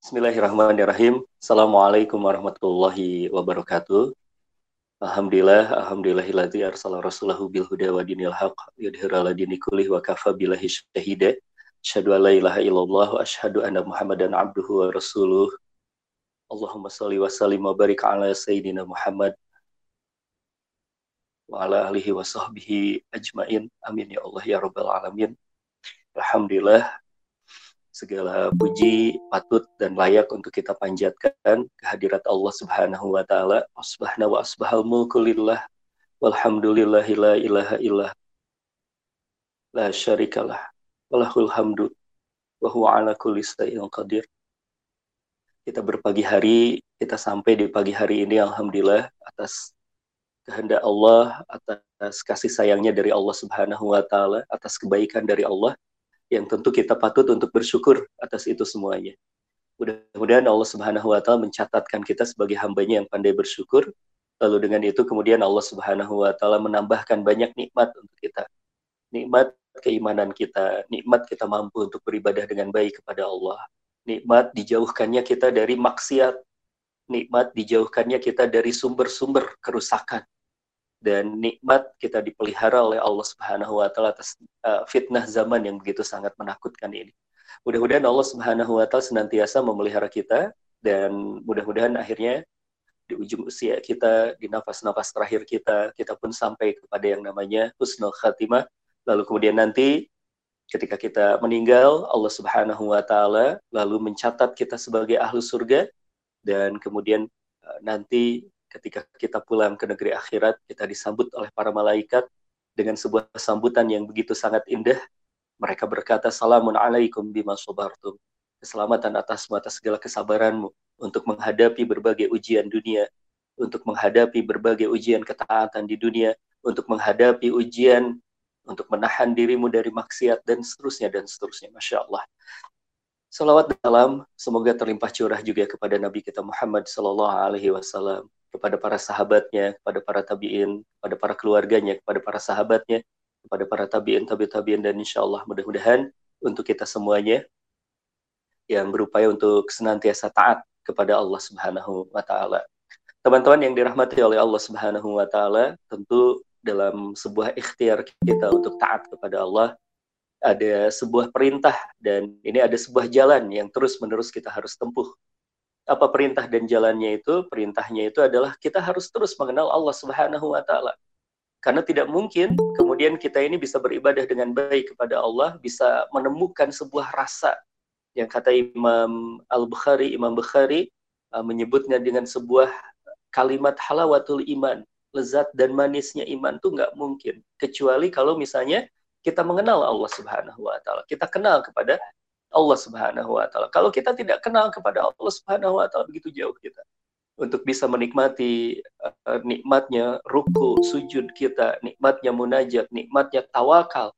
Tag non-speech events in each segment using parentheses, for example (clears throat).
Bismillahirrahmanirrahim. Assalamualaikum warahmatullahi wabarakatuh. Alhamdulillah, alhamdulillahilladzi arsala rasulahu bil huda wa dinil haq yudhira ala dini wa kafa billahi syahida. Asyhadu an la ilaha illallah wa asyhadu anna Muhammadan abduhu wa rasuluh. Allahumma salli wa sallim wa barik ala sayyidina Muhammad wa ala alihi wa sahbihi ajmain. Amin ya Allah ya rabbal alamin. Alhamdulillah segala puji patut dan layak untuk kita panjatkan kehadirat Allah Subhanahu wa taala. Asbahna wa asbahal mulku lillah walhamdulillahi la ilaha illah la syarikalah walahul hamdu wa huwa ala kulli shay'in qadir. Kita berpagi hari, kita sampai di pagi hari ini alhamdulillah atas kehendak Allah, atas kasih sayangnya dari Allah Subhanahu wa taala, atas kebaikan dari Allah yang tentu kita patut untuk bersyukur atas itu semuanya. Mudah-mudahan Allah Subhanahu wa taala mencatatkan kita sebagai hambanya yang pandai bersyukur. Lalu dengan itu kemudian Allah Subhanahu wa taala menambahkan banyak nikmat untuk kita. Nikmat keimanan kita, nikmat kita mampu untuk beribadah dengan baik kepada Allah. Nikmat dijauhkannya kita dari maksiat, nikmat dijauhkannya kita dari sumber-sumber kerusakan dan nikmat kita dipelihara oleh Allah Subhanahu wa taala atas uh, fitnah zaman yang begitu sangat menakutkan ini. Mudah-mudahan Allah Subhanahu wa taala senantiasa memelihara kita dan mudah-mudahan akhirnya di ujung usia kita, di nafas-nafas terakhir kita, kita pun sampai kepada yang namanya husnul khatimah. Lalu kemudian nanti ketika kita meninggal, Allah Subhanahu wa taala lalu mencatat kita sebagai ahlu surga dan kemudian uh, nanti ketika kita pulang ke negeri akhirat, kita disambut oleh para malaikat dengan sebuah sambutan yang begitu sangat indah. Mereka berkata, Salamun alaikum bima sobartum. Keselamatan atasmu atas segala kesabaranmu untuk menghadapi berbagai ujian dunia, untuk menghadapi berbagai ujian ketaatan di dunia, untuk menghadapi ujian untuk menahan dirimu dari maksiat dan seterusnya dan seterusnya. Masya Allah. Salawat dalam semoga terlimpah curah juga kepada Nabi kita Muhammad Sallallahu Alaihi Wasallam kepada para sahabatnya, kepada para tabiin, kepada para keluarganya, kepada para sahabatnya, kepada para tabiin, tabi tabiin dan insya Allah mudah-mudahan untuk kita semuanya yang berupaya untuk senantiasa taat kepada Allah Subhanahu wa taala. Teman-teman yang dirahmati oleh Allah Subhanahu wa taala, tentu dalam sebuah ikhtiar kita untuk taat kepada Allah ada sebuah perintah dan ini ada sebuah jalan yang terus-menerus kita harus tempuh apa perintah dan jalannya itu? Perintahnya itu adalah kita harus terus mengenal Allah Subhanahu wa taala. Karena tidak mungkin kemudian kita ini bisa beribadah dengan baik kepada Allah, bisa menemukan sebuah rasa yang kata Imam Al-Bukhari, Imam Bukhari uh, menyebutnya dengan sebuah kalimat halawatul iman, lezat dan manisnya iman itu nggak mungkin kecuali kalau misalnya kita mengenal Allah Subhanahu wa taala. Kita kenal kepada Allah Subhanahu wa taala. Kalau kita tidak kenal kepada Allah Subhanahu wa taala begitu jauh kita untuk bisa menikmati uh, nikmatnya ruku, sujud kita, nikmatnya munajat, nikmatnya tawakal,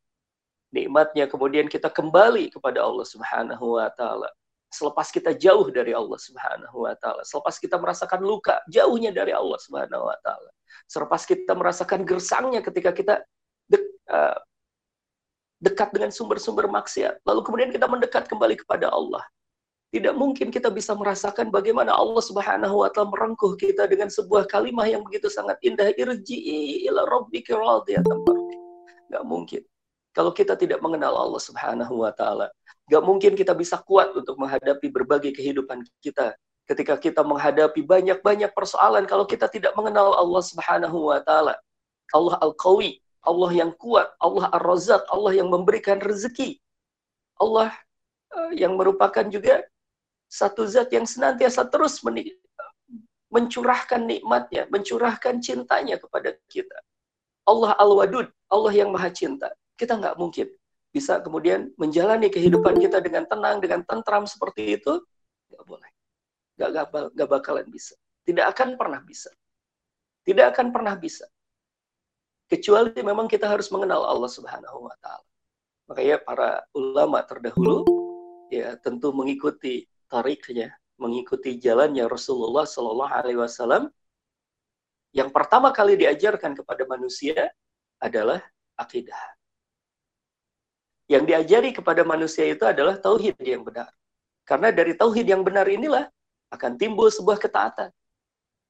nikmatnya kemudian kita kembali kepada Allah Subhanahu wa taala. Selepas kita jauh dari Allah Subhanahu wa taala, selepas kita merasakan luka jauhnya dari Allah Subhanahu wa taala. Selepas kita merasakan gersangnya ketika kita dek, uh, dekat dengan sumber-sumber maksiat. Lalu kemudian kita mendekat kembali kepada Allah. Tidak mungkin kita bisa merasakan bagaimana Allah Subhanahu wa taala merengkuh kita dengan sebuah kalimat yang begitu sangat indah, irji'i ila rabbika radiyatan Gak mungkin. Kalau kita tidak mengenal Allah Subhanahu wa taala, gak mungkin kita bisa kuat untuk menghadapi berbagai kehidupan kita. Ketika kita menghadapi banyak-banyak persoalan kalau kita tidak mengenal Allah Subhanahu wa taala. Allah Al-Qawi, Allah yang kuat, Allah Ar-Razak, Allah yang memberikan rezeki. Allah uh, yang merupakan juga satu zat yang senantiasa terus mencurahkan nikmatnya, mencurahkan cintanya kepada kita. Allah Al-Wadud, Allah yang maha cinta. Kita nggak mungkin bisa kemudian menjalani kehidupan kita dengan tenang, dengan tentram seperti itu. Nggak boleh. Nggak, nggak bakalan bisa. Tidak akan pernah bisa. Tidak akan pernah bisa kecuali memang kita harus mengenal Allah Subhanahu wa taala. Makanya para ulama terdahulu ya tentu mengikuti tariknya, mengikuti jalannya Rasulullah Shallallahu alaihi wasallam. Yang pertama kali diajarkan kepada manusia adalah akidah. Yang diajari kepada manusia itu adalah tauhid yang benar. Karena dari tauhid yang benar inilah akan timbul sebuah ketaatan.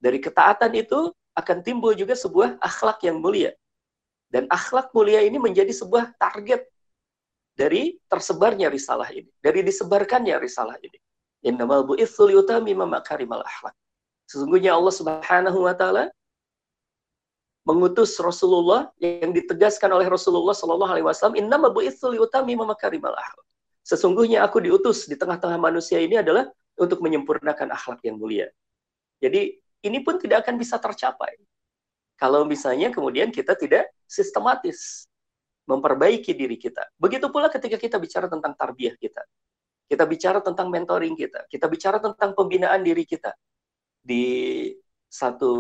Dari ketaatan itu akan timbul juga sebuah akhlak yang mulia. Dan akhlak mulia ini menjadi sebuah target dari tersebarnya risalah ini, dari disebarkannya risalah ini. Innamal bu'itsu liyutami makarimal akhlak. Sesungguhnya Allah Subhanahu wa taala mengutus Rasulullah yang ditegaskan oleh Rasulullah Shallallahu alaihi wasallam, "Innama bu'itsu liyutami makarimal akhlak." Sesungguhnya aku diutus di tengah-tengah manusia ini adalah untuk menyempurnakan akhlak yang mulia. Jadi ini pun tidak akan bisa tercapai kalau misalnya kemudian kita tidak sistematis memperbaiki diri kita. Begitu pula ketika kita bicara tentang tarbiyah kita. Kita bicara tentang mentoring kita. Kita bicara tentang pembinaan diri kita. Di satu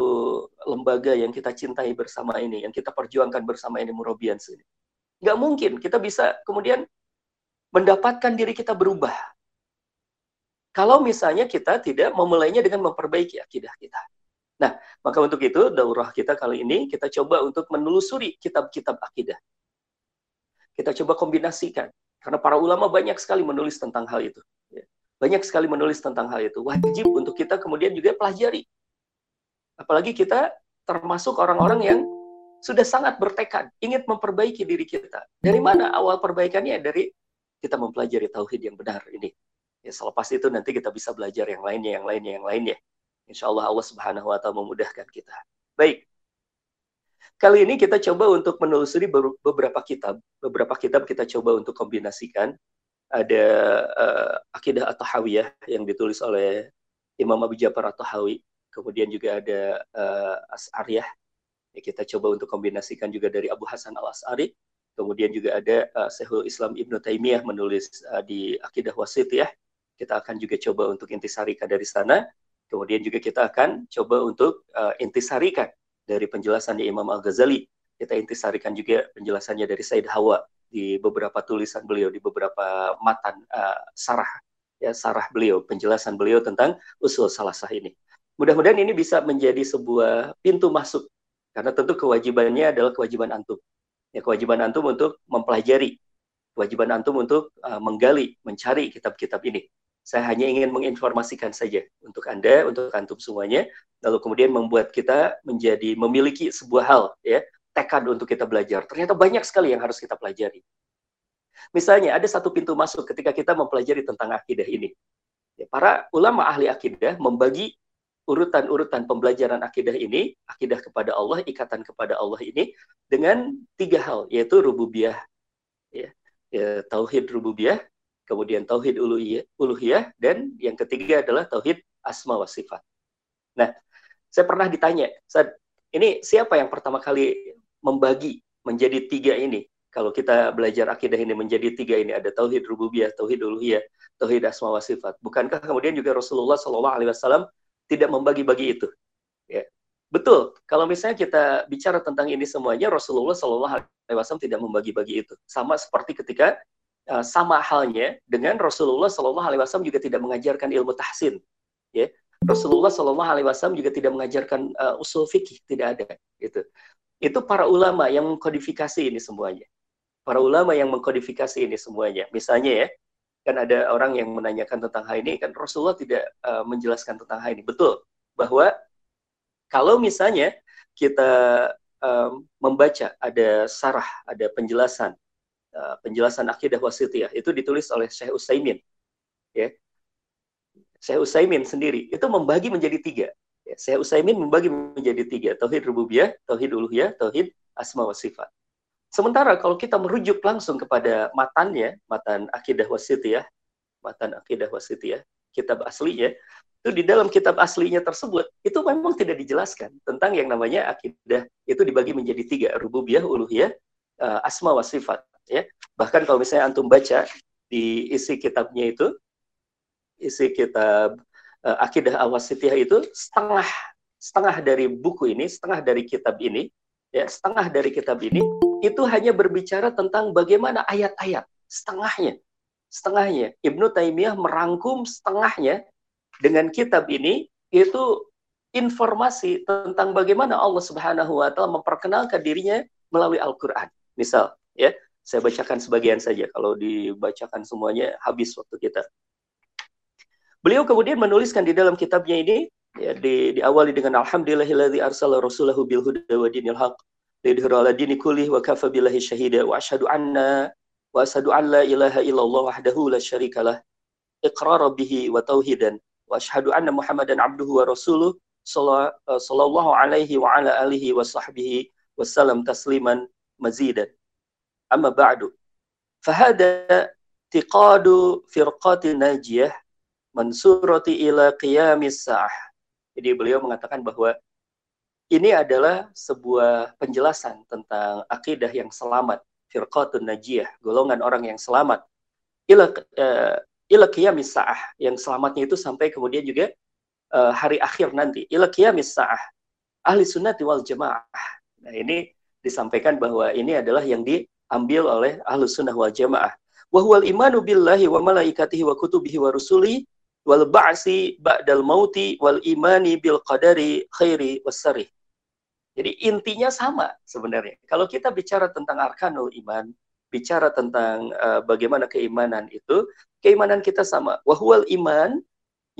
lembaga yang kita cintai bersama ini, yang kita perjuangkan bersama ini, Murabians ini. Nggak mungkin kita bisa kemudian mendapatkan diri kita berubah. Kalau misalnya kita tidak memulainya dengan memperbaiki akidah kita. Nah, maka untuk itu daurah kita kali ini kita coba untuk menelusuri kitab-kitab akidah kita coba kombinasikan. Karena para ulama banyak sekali menulis tentang hal itu. Ya. Banyak sekali menulis tentang hal itu. Wajib untuk kita kemudian juga pelajari. Apalagi kita termasuk orang-orang yang sudah sangat bertekad, ingin memperbaiki diri kita. Dari mana awal perbaikannya? Dari kita mempelajari tauhid yang benar ini. Ya, selepas itu nanti kita bisa belajar yang lainnya, yang lainnya, yang lainnya. Insya Allah Allah Subhanahu Wa Taala memudahkan kita. Baik, Kali ini kita coba untuk menelusuri beberapa kitab. Beberapa kitab kita coba untuk kombinasikan. Ada uh, Akidah atau Hawiyah yang ditulis oleh Imam Abu Ja'far atau Hawi. Kemudian juga ada uh, As'ariyah. Ya, kita coba untuk kombinasikan juga dari Abu Hasan al-As'ari. Kemudian juga ada uh, Syekhul Islam Ibnu Taimiyah menulis uh, di Akidah Wasitiyah. Kita akan juga coba untuk intisarikan dari sana. Kemudian juga kita akan coba untuk uh, intisarikan dari penjelasannya Imam Al-Ghazali. Kita intisarikan juga penjelasannya dari Said Hawa di beberapa tulisan beliau, di beberapa matan uh, sarah ya sarah beliau, penjelasan beliau tentang usul salah sah ini. Mudah-mudahan ini bisa menjadi sebuah pintu masuk karena tentu kewajibannya adalah kewajiban antum. Ya kewajiban antum untuk mempelajari, kewajiban antum untuk uh, menggali, mencari kitab-kitab ini. Saya hanya ingin menginformasikan saja untuk Anda, untuk antum semuanya, lalu kemudian membuat kita menjadi memiliki sebuah hal, ya, tekad untuk kita belajar. Ternyata banyak sekali yang harus kita pelajari. Misalnya ada satu pintu masuk ketika kita mempelajari tentang akidah ini. Ya, para ulama ahli akidah membagi urutan-urutan pembelajaran akidah ini, akidah kepada Allah, ikatan kepada Allah ini dengan tiga hal, yaitu rububiyah, ya, ya, tauhid rububiyah, kemudian tauhid uluhiyah, dan yang ketiga adalah tauhid asma wa sifat. Nah, saya pernah ditanya, saat ini siapa yang pertama kali membagi menjadi tiga ini? Kalau kita belajar akidah ini menjadi tiga ini ada tauhid rububiyah, tauhid uluhiyah, tauhid asma wa sifat. Bukankah kemudian juga Rasulullah Shallallahu Alaihi Wasallam tidak membagi-bagi itu? Ya. Betul. Kalau misalnya kita bicara tentang ini semuanya, Rasulullah Shallallahu Alaihi Wasallam tidak membagi-bagi itu. Sama seperti ketika Eh, sama halnya dengan Rasulullah Shallallahu Alaihi Wasallam juga tidak mengajarkan ilmu tahsin, ya. Rasulullah Shallallahu Alaihi Wasallam juga tidak mengajarkan uh, usul fikih, tidak ada. Itu, itu para ulama yang mengkodifikasi ini semuanya. Para ulama yang mengkodifikasi ini semuanya. Misalnya ya, kan ada orang yang menanyakan tentang hal ini, kan Rasulullah tidak uh, menjelaskan tentang hal ini. Betul, bahwa kalau misalnya kita um, membaca ada sarah, ada penjelasan uh, penjelasan akidah wasitiyah itu ditulis oleh Syekh Utsaimin ya. Syekh Utsaimin sendiri. Itu membagi menjadi tiga ya, Syekh Utsaimin membagi menjadi tiga. Tauhid rububiyah tauhid uluhiyah tauhid asma wa sifat. Sementara kalau kita merujuk langsung kepada matannya matan akidah wasitiyah matan akidah wasitiyah kitab aslinya itu di dalam kitab aslinya tersebut itu memang tidak dijelaskan tentang yang namanya akidah itu dibagi menjadi tiga rububiyah uluhiyah uh, asma wa sifat ya. Bahkan kalau misalnya antum baca di isi kitabnya itu isi kitab uh, akidah awasitiyah itu setengah setengah dari buku ini setengah dari kitab ini ya setengah dari kitab ini itu hanya berbicara tentang bagaimana ayat-ayat setengahnya. Setengahnya. Ibnu Taimiyah merangkum setengahnya dengan kitab ini itu informasi tentang bagaimana Allah Subhanahu wa taala memperkenalkan dirinya melalui Al-Qur'an. Misal, ya, saya bacakan sebagian saja. Kalau dibacakan semuanya habis waktu kita. Beliau kemudian menuliskan di dalam kitabnya ini ya, di, diawali dengan alhamdulillahilladzi arsala rasulahu bil huda wa dinil haq lidhira ala dini kullih wa kafa billahi syahida wa asyhadu anna wa asyhadu an la ilaha illallah wahdahu la syarikalah iqrara bihi wa tauhidan wa asyhadu anna muhammadan abduhu wa rasuluh sallallahu alaihi wa ala alihi wa sahbihi wasallam tasliman mazidan amma ba'du fahada tiqadu firqati najiyah mansurati ila qiyamis sa'ah. Jadi beliau mengatakan bahwa ini adalah sebuah penjelasan tentang akidah yang selamat, firqatun najiyah, golongan orang yang selamat. Ila uh, ila qiyamis sa'ah, yang selamatnya itu sampai kemudian juga uh, hari akhir nanti. Ila qiyamis sa'ah. Ahli sunnati wal jamaah. Nah, ini disampaikan bahwa ini adalah yang diambil oleh ahlu sunnah wal jamaah. Imanu billahi wa malaikatihi wa kutubihi wa rusuli wal ba'si ba'dal mauti wal imani bil qadari khairi wasari. Jadi intinya sama sebenarnya. Kalau kita bicara tentang arkanul iman, bicara tentang uh, bagaimana keimanan itu, keimanan kita sama. Wahwal iman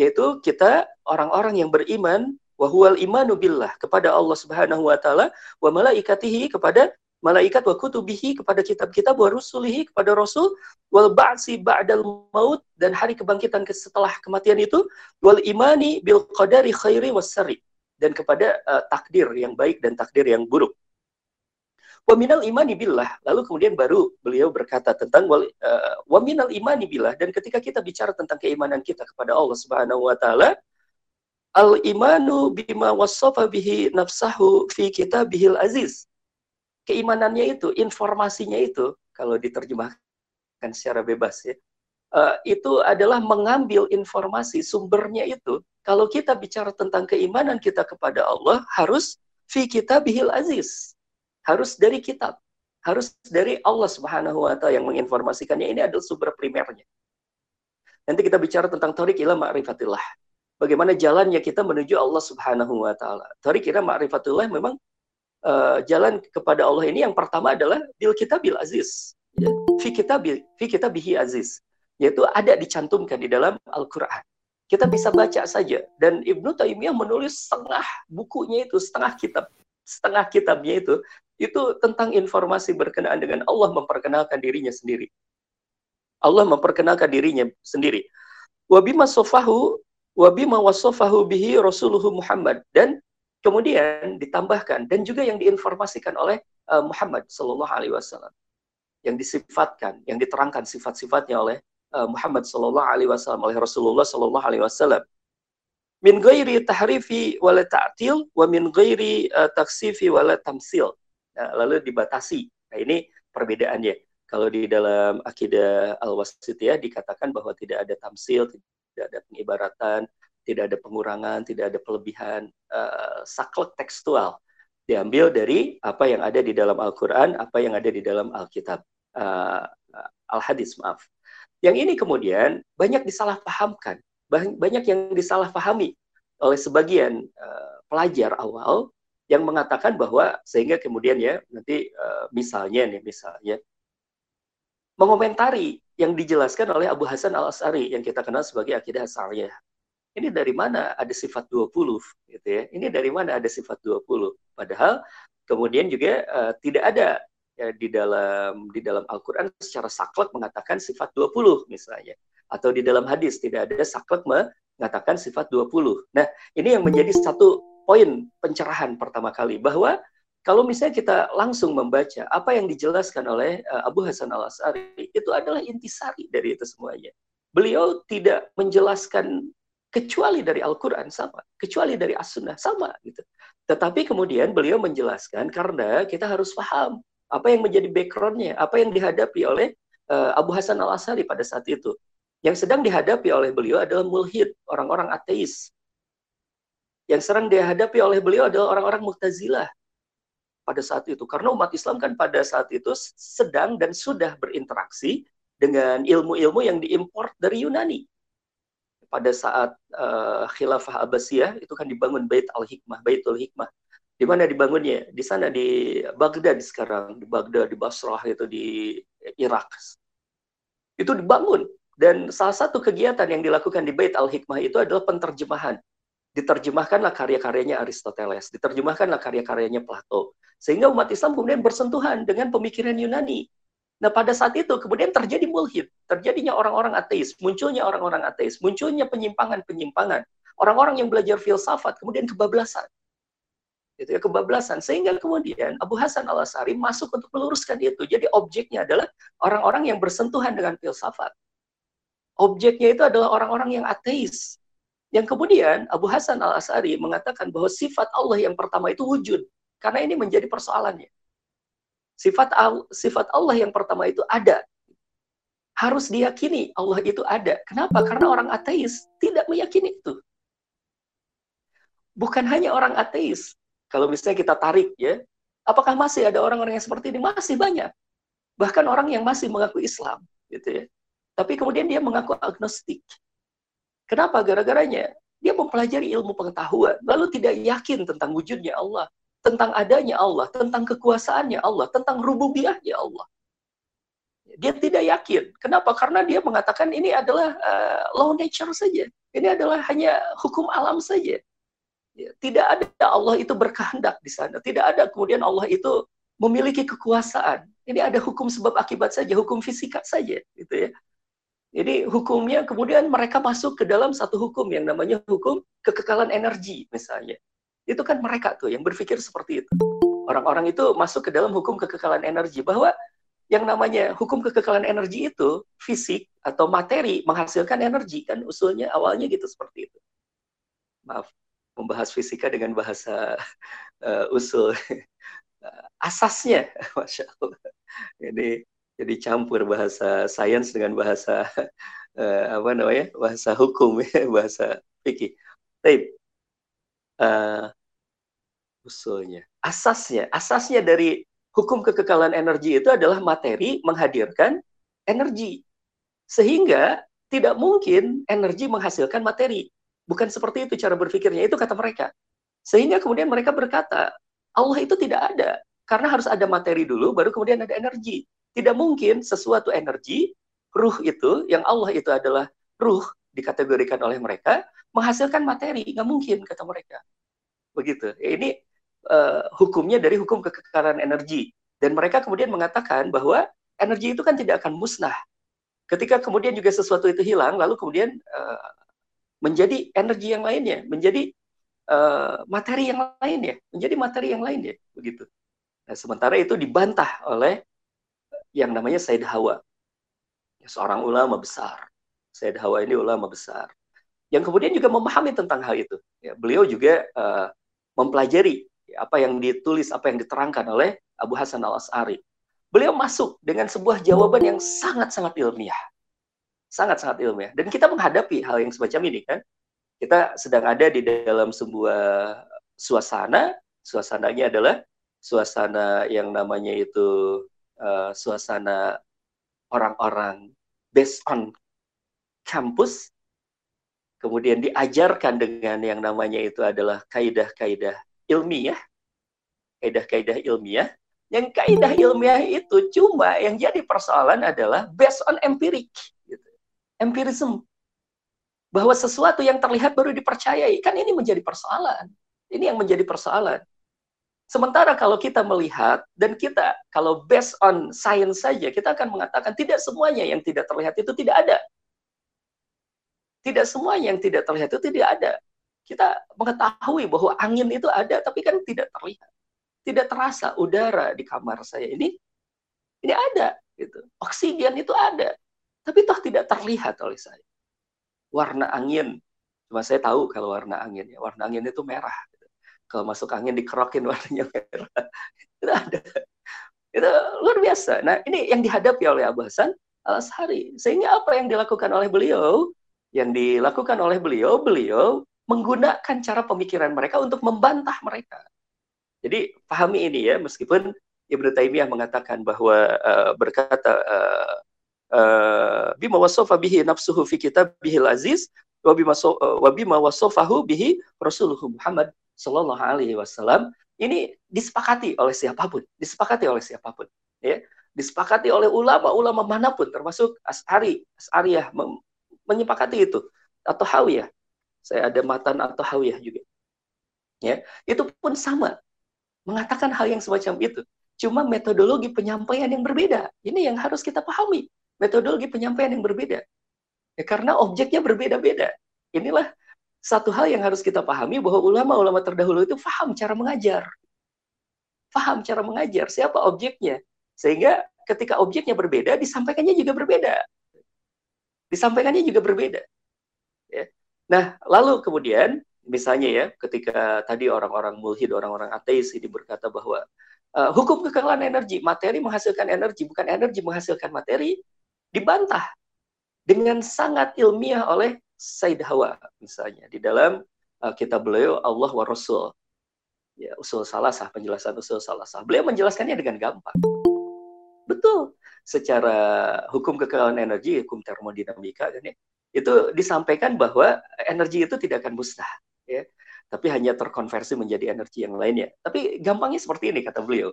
yaitu kita orang-orang yang beriman wahwal imanu billah kepada Allah Subhanahu wa taala wa malaikatihi kepada malaikat wa kutubihi kepada kitab-kitab wa rusulihi kepada rasul wal ba'si ba'dal maut dan hari kebangkitan setelah kematian itu wal imani bil qadari khairi was sari dan kepada uh, takdir yang baik dan takdir yang buruk. Wa minal imani billah lalu kemudian baru beliau berkata tentang uh, wa minal imani billah dan ketika kita bicara tentang keimanan kita kepada Allah Subhanahu wa taala al imanu bima wasafa bihi nafsahu fi kitabihil aziz keimanannya itu, informasinya itu, kalau diterjemahkan secara bebas ya, uh, itu adalah mengambil informasi sumbernya itu. Kalau kita bicara tentang keimanan kita kepada Allah, harus fi bihil aziz. Harus dari kitab. Harus dari Allah Subhanahu wa taala yang menginformasikannya. Ini adalah sumber primernya. Nanti kita bicara tentang tarik ila ma'rifatillah. Bagaimana jalannya kita menuju Allah Subhanahu wa taala. Tarik ila ma'rifatillah memang uh, jalan kepada Allah ini yang pertama adalah bil kitabil aziz. Ya. Fi kitabil fi kitabihi aziz. Yaitu ada dicantumkan di dalam Al-Qur'an. Kita bisa baca saja dan Ibnu Taimiyah menulis setengah bukunya itu, setengah kitab, setengah kitabnya itu itu tentang informasi berkenaan dengan Allah memperkenalkan dirinya sendiri. Allah memperkenalkan dirinya sendiri. Wabima sofahu wabima wasofahu bihi rasuluhu Muhammad dan Kemudian ditambahkan dan juga yang diinformasikan oleh uh, Muhammad Sallallahu Alaihi Wasallam yang disifatkan, yang diterangkan sifat-sifatnya oleh uh, Muhammad Sallallahu Alaihi Wasallam oleh Rasulullah Sallallahu Alaihi Wasallam. Min ghairi tahrifi wala ta'til wa min ghairi uh, taksifi wala tamsil. Nah, lalu dibatasi. Nah, ini perbedaannya. Kalau di dalam akidah al-wasitiyah dikatakan bahwa tidak ada tamsil, tidak ada pengibaratan, tidak ada pengurangan, tidak ada kelebihan uh, saklek tekstual. Diambil dari apa yang ada di dalam Al-Quran, apa yang ada di dalam Alkitab, uh, Al-Hadis, maaf. Yang ini kemudian banyak disalahpahamkan, banyak yang disalahpahami oleh sebagian uh, pelajar awal yang mengatakan bahwa sehingga kemudian ya nanti uh, misalnya nih misalnya mengomentari yang dijelaskan oleh Abu Hasan Al Asari yang kita kenal sebagai akidah Asariyah ini dari mana ada sifat 20 gitu ya. Ini dari mana ada sifat 20? Padahal kemudian juga uh, tidak ada ya, di dalam di dalam Al-Qur'an secara saklek mengatakan sifat 20 misalnya atau di dalam hadis tidak ada saklek mengatakan sifat 20. Nah, ini yang menjadi satu poin pencerahan pertama kali bahwa kalau misalnya kita langsung membaca apa yang dijelaskan oleh uh, Abu Hasan Al Asari itu adalah intisari dari itu semuanya. Beliau tidak menjelaskan kecuali dari Al-Quran sama, kecuali dari As-Sunnah sama gitu. Tetapi kemudian beliau menjelaskan karena kita harus paham apa yang menjadi backgroundnya, apa yang dihadapi oleh uh, Abu Hasan Al Asari pada saat itu. Yang sedang dihadapi oleh beliau adalah mulhid, orang-orang ateis. Yang sedang dihadapi oleh beliau adalah orang-orang Mu'tazilah pada saat itu. Karena umat Islam kan pada saat itu sedang dan sudah berinteraksi dengan ilmu-ilmu yang diimpor dari Yunani pada saat uh, khilafah Abbasiyah itu kan dibangun Bait al-Hikmah, Baitul Hikmah. Di mana dibangunnya? Di sana di Baghdad sekarang, di Baghdad, di Basrah itu di Irak. Itu dibangun Dan salah satu kegiatan yang dilakukan di Bait Al-Hikmah itu adalah penterjemahan. Diterjemahkanlah karya-karyanya Aristoteles, diterjemahkanlah karya-karyanya Plato. Sehingga umat Islam kemudian bersentuhan dengan pemikiran Yunani. Nah pada saat itu kemudian terjadi mulhid, terjadinya orang-orang ateis, munculnya orang-orang ateis, munculnya penyimpangan-penyimpangan. Orang-orang yang belajar filsafat kemudian kebablasan. Gitu ya kebablasan. Sehingga kemudian Abu Hasan Al Asari masuk untuk meluruskan itu. Jadi objeknya adalah orang-orang yang bersentuhan dengan filsafat. Objeknya itu adalah orang-orang yang ateis. Yang kemudian Abu Hasan Al Asari mengatakan bahwa sifat Allah yang pertama itu wujud. Karena ini menjadi persoalannya sifat sifat Allah yang pertama itu ada harus diyakini Allah itu ada kenapa karena orang ateis tidak meyakini itu bukan hanya orang ateis kalau misalnya kita tarik ya, apakah masih ada orang-orang yang seperti ini? Masih banyak. Bahkan orang yang masih mengaku Islam, gitu ya. Tapi kemudian dia mengaku agnostik. Kenapa? Gara-garanya dia mempelajari ilmu pengetahuan, lalu tidak yakin tentang wujudnya Allah, tentang adanya Allah, tentang kekuasaannya Allah, tentang rububiyahnya Allah. Dia tidak yakin. Kenapa? Karena dia mengatakan ini adalah uh, law nature saja. Ini adalah hanya hukum alam saja. Ya, tidak ada Allah itu berkehendak di sana. Tidak ada kemudian Allah itu memiliki kekuasaan. Ini ada hukum sebab akibat saja, hukum fisika saja, gitu ya. Jadi hukumnya kemudian mereka masuk ke dalam satu hukum yang namanya hukum kekekalan energi misalnya. Itu kan mereka tuh yang berpikir seperti itu. Orang-orang itu masuk ke dalam hukum kekekalan energi bahwa yang namanya hukum kekekalan energi itu fisik atau materi menghasilkan energi kan usulnya awalnya gitu seperti itu. Maaf membahas fisika dengan bahasa uh, (laughs) usul (laughs) asasnya, (laughs) masya Allah. Jadi jadi campur bahasa sains dengan bahasa uh, apa namanya bahasa hukum ya bahasa fikih. Tapi uh, usulnya, asasnya, asasnya dari hukum kekekalan energi itu adalah materi menghadirkan energi, sehingga tidak mungkin energi menghasilkan materi. Bukan seperti itu cara berpikirnya, itu kata mereka. Sehingga kemudian mereka berkata, Allah itu tidak ada. Karena harus ada materi dulu, baru kemudian ada energi. Tidak mungkin sesuatu energi, ruh itu, yang Allah itu adalah ruh, dikategorikan oleh mereka, menghasilkan materi. Nggak mungkin, kata mereka. Begitu. Ini uh, hukumnya dari hukum kekekalan energi. Dan mereka kemudian mengatakan bahwa energi itu kan tidak akan musnah. Ketika kemudian juga sesuatu itu hilang, lalu kemudian uh, menjadi energi yang lainnya, menjadi uh, materi yang lainnya, menjadi materi yang lainnya, begitu. Nah, sementara itu dibantah oleh yang namanya Said Hawa, seorang ulama besar. Said Hawa ini ulama besar, yang kemudian juga memahami tentang hal itu. Ya, beliau juga uh, mempelajari apa yang ditulis, apa yang diterangkan oleh Abu Hasan al Asari. Beliau masuk dengan sebuah jawaban yang sangat-sangat ilmiah sangat-sangat ilmiah. Dan kita menghadapi hal yang semacam ini kan. Kita sedang ada di dalam sebuah suasana, suasananya adalah suasana yang namanya itu uh, suasana orang-orang based on campus, kemudian diajarkan dengan yang namanya itu adalah kaidah-kaidah ilmiah, kaidah-kaidah ilmiah, yang kaidah ilmiah itu cuma yang jadi persoalan adalah based on empirik empirism. Bahwa sesuatu yang terlihat baru dipercayai. Kan ini menjadi persoalan. Ini yang menjadi persoalan. Sementara kalau kita melihat dan kita kalau based on science saja kita akan mengatakan tidak semuanya yang tidak terlihat itu tidak ada. Tidak semua yang tidak terlihat itu tidak ada. Kita mengetahui bahwa angin itu ada tapi kan tidak terlihat. Tidak terasa udara di kamar saya ini ini ada gitu. Oksigen itu ada. Tapi toh tidak terlihat oleh saya. Warna angin, cuma saya tahu kalau warna angin ya, warna angin itu merah. Gitu. Kalau masuk angin dikerokin (laughs) warnanya merah. itu ada. Itu luar biasa. Nah ini yang dihadapi oleh Abu Hasan al Ashari. Sehingga apa yang dilakukan oleh beliau? Yang dilakukan oleh beliau, beliau menggunakan cara pemikiran mereka untuk membantah mereka. Jadi pahami ini ya, meskipun Ibnu Taimiyah mengatakan bahwa uh, berkata uh, Eh, bima wasofa bihi nafsuhu fi kitabihil aziz wa bima uh, wa bima wasofahu bihi Rasulullah Muhammad sallallahu alaihi wasallam ini disepakati oleh siapa pun, disepakati oleh siapa pun, ya. disepakati oleh ulama-ulama mana pun termasuk As'ari, As'ariyah menyepakati itu atau Hawiyah. Saya ada matan atau Hawiyah juga. Ya, itu pun sama mengatakan hal yang semacam itu. Cuma metodologi penyampaian yang berbeda. Ini yang harus kita pahami. Metodologi penyampaian yang berbeda. Ya, karena objeknya berbeda-beda. Inilah satu hal yang harus kita pahami bahwa ulama-ulama terdahulu itu paham cara mengajar. Paham cara mengajar, siapa objeknya. Sehingga ketika objeknya berbeda, disampaikannya juga berbeda. Disampaikannya juga berbeda. Ya. Nah, lalu kemudian, misalnya ya, ketika tadi orang-orang mulhid, orang-orang ateis ini berkata bahwa uh, hukum kekekalan energi, materi menghasilkan energi, bukan energi menghasilkan materi, dibantah dengan sangat ilmiah oleh Said Hawa misalnya di dalam uh, kitab beliau Allah wa Rasul ya usul salasah penjelasan usul salasah beliau menjelaskannya dengan gampang betul secara hukum kekekalan energi hukum termodinamika kan ya itu disampaikan bahwa energi itu tidak akan musnah ya. Tapi hanya terkonversi menjadi energi yang lainnya tapi gampangnya seperti ini kata beliau.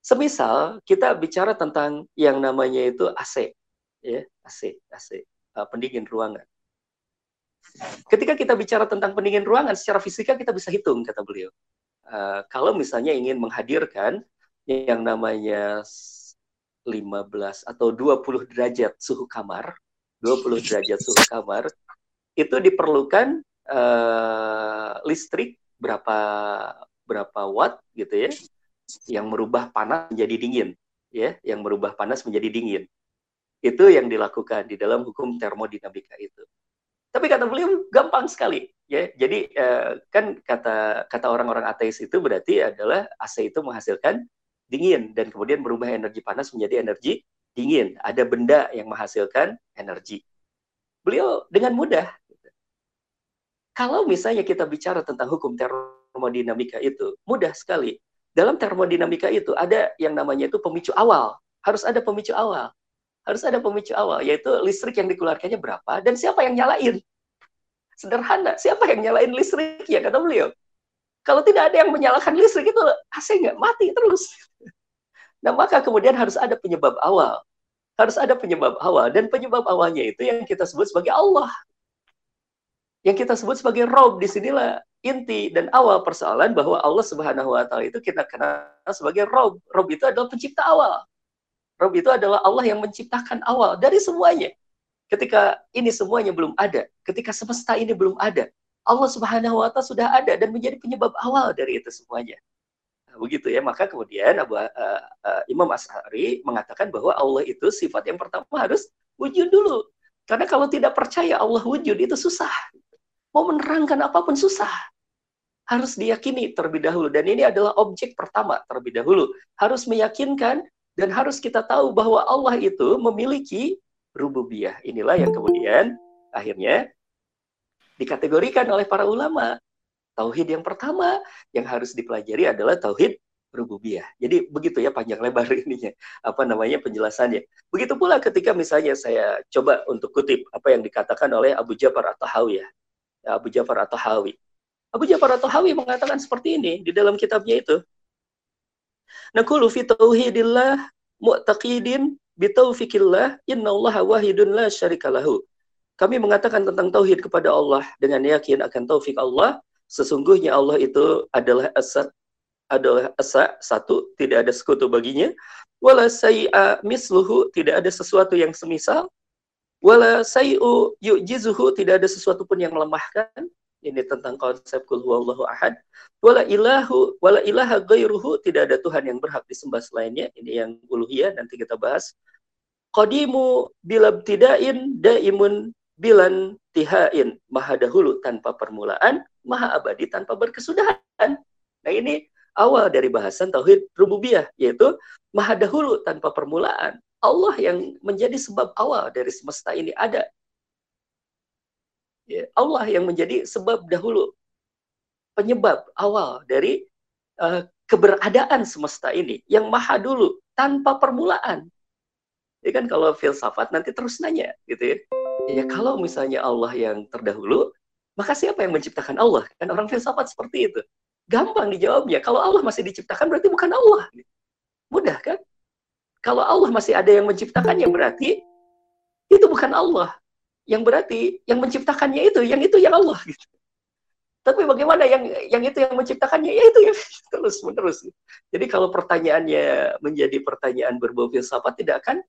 Semisal kita bicara tentang yang namanya itu AC ya AC AC uh, pendingin ruangan. Ketika kita bicara tentang pendingin ruangan, secara fisika kita bisa hitung, kata beliau. Uh, kalau misalnya ingin menghadirkan yang namanya 15 atau 20 derajat suhu kamar, 20 derajat suhu kamar, itu diperlukan uh, listrik berapa berapa watt gitu ya, yang merubah panas menjadi dingin, ya, yang merubah panas menjadi dingin. Itu yang dilakukan di dalam hukum termodinamika itu. Tapi kata beliau gampang sekali, ya. Jadi uh, kan kata kata orang-orang ateis itu berarti adalah AC itu menghasilkan dingin dan kemudian berubah energi panas menjadi energi dingin. Ada benda yang menghasilkan energi. Beliau dengan mudah. Kalau misalnya kita bicara tentang hukum termodinamika itu, mudah sekali. Dalam termodinamika itu ada yang namanya itu pemicu awal. Harus ada pemicu awal harus ada pemicu awal, yaitu listrik yang dikeluarkannya berapa dan siapa yang nyalain. Sederhana, siapa yang nyalain listrik ya kata beliau. Kalau tidak ada yang menyalakan listrik itu AC nggak mati terus. Nah maka kemudian harus ada penyebab awal. Harus ada penyebab awal dan penyebab awalnya itu yang kita sebut sebagai Allah. Yang kita sebut sebagai Rob di sinilah inti dan awal persoalan bahwa Allah Subhanahu Wa Taala itu kita kenal sebagai Rob. Rob itu adalah pencipta awal. Rob itu adalah Allah yang menciptakan awal dari semuanya. Ketika ini semuanya belum ada, ketika semesta ini belum ada, Allah Subhanahu wa taala sudah ada dan menjadi penyebab awal dari itu semuanya. Nah, begitu ya, maka kemudian Abu uh, uh, Imam Ash'ari mengatakan bahwa Allah itu sifat yang pertama harus wujud dulu. Karena kalau tidak percaya Allah wujud itu susah. Mau menerangkan apa pun susah harus diyakini terlebih dahulu dan ini adalah objek pertama terlebih dahulu harus meyakinkan dan harus kita tahu bahwa Allah itu memiliki rububiyah. Inilah yang kemudian akhirnya dikategorikan oleh para ulama. Tauhid yang pertama yang harus dipelajari adalah tauhid rububiyah. Jadi begitu ya panjang lebar (laughs) ininya apa namanya penjelasannya. Begitu pula ketika misalnya saya coba untuk kutip apa yang dikatakan oleh Abu Ja'far atau Hawi ya. Abu Ja'far atau Hawi. Abu Ja'far atau Hawi mengatakan seperti ini di dalam kitabnya itu. Nakulu fi tauhidillah mu'taqidin bitaufikillah innallaha wahidun la syarikalahu. Kami mengatakan tentang tauhid kepada Allah dengan yakin akan taufik Allah. Sesungguhnya Allah itu adalah asa, adalah asa satu, tidak ada sekutu baginya. Wala say'a misluhu, tidak ada sesuatu yang semisal. Wala say'u yu'jizuhu, tidak ada sesuatu pun yang melemahkan ini tentang konsep kul huwallahu ahad wala ilahu wala ilaha ghairuhu tidak ada tuhan yang berhak disembah selainnya ini yang uluhiyah nanti kita bahas qadimu bilabtidain daimun bilan tihain maha dahulu tanpa permulaan maha abadi tanpa berkesudahan nah ini awal dari bahasan tauhid rububiyah yaitu maha dahulu tanpa permulaan Allah yang menjadi sebab awal dari semesta ini ada Ya, Allah yang menjadi sebab dahulu penyebab awal dari uh, keberadaan semesta ini yang maha dulu tanpa permulaan. Ya kan kalau filsafat nanti terus nanya gitu ya. Ya kalau misalnya Allah yang terdahulu, maka siapa yang menciptakan Allah? Kan orang filsafat seperti itu. Gampang dijawabnya. Kalau Allah masih diciptakan berarti bukan Allah. Mudah kan? Kalau Allah masih ada yang menciptakannya berarti itu bukan Allah. Yang berarti yang menciptakannya itu, yang itu yang Allah gitu. Tapi bagaimana yang yang itu yang menciptakannya? Ya itu yang (laughs) terus menerus. Jadi kalau pertanyaannya menjadi pertanyaan berbau filsafat tidak akan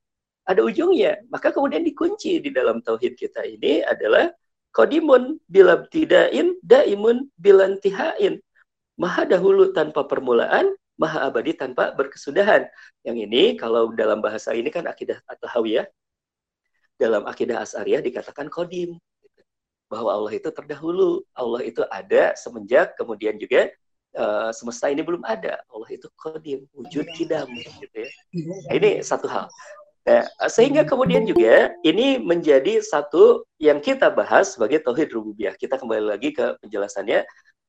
ada ujungnya. Maka kemudian dikunci di dalam tauhid kita ini adalah kodimun bila tidain daimun bilantihain. Maha dahulu tanpa permulaan, maha abadi tanpa berkesudahan. Yang ini kalau dalam bahasa ini kan akidah atau hawiyah. Dalam akidah asariah dikatakan kodim bahwa Allah itu terdahulu, Allah itu ada semenjak kemudian juga uh, semesta ini belum ada. Allah itu kodim, wujud kidam, gitu ya. Nah, ini satu hal. Nah, sehingga kemudian juga ini menjadi satu yang kita bahas sebagai tauhid rububiyah. Kita kembali lagi ke penjelasannya.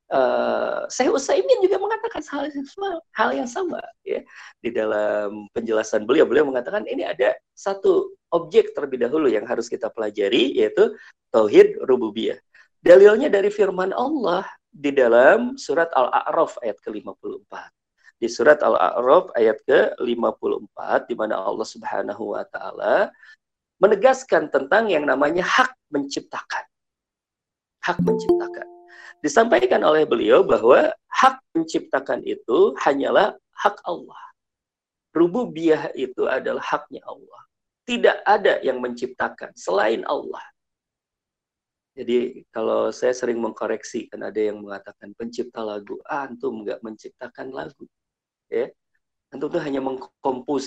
Uh, Syekh Utsaimin juga mengatakan hal yang sama, hal yang sama ya di dalam penjelasan beliau beliau mengatakan ini ada satu objek terlebih dahulu yang harus kita pelajari yaitu tauhid rububiyah. Dalilnya dari firman Allah di dalam surat Al-A'raf ayat ke-54. Di surat Al-A'raf ayat ke-54 di mana Allah Subhanahu wa taala menegaskan tentang yang namanya hak menciptakan. Hak menciptakan. Disampaikan oleh beliau bahwa hak menciptakan itu hanyalah hak Allah. Rububiyah itu adalah haknya Allah. Tidak ada yang menciptakan selain Allah. Jadi kalau saya sering mengkoreksi kan ada yang mengatakan pencipta lagu, ah, antum nggak menciptakan lagu, ya, antum itu hanya mengkompos,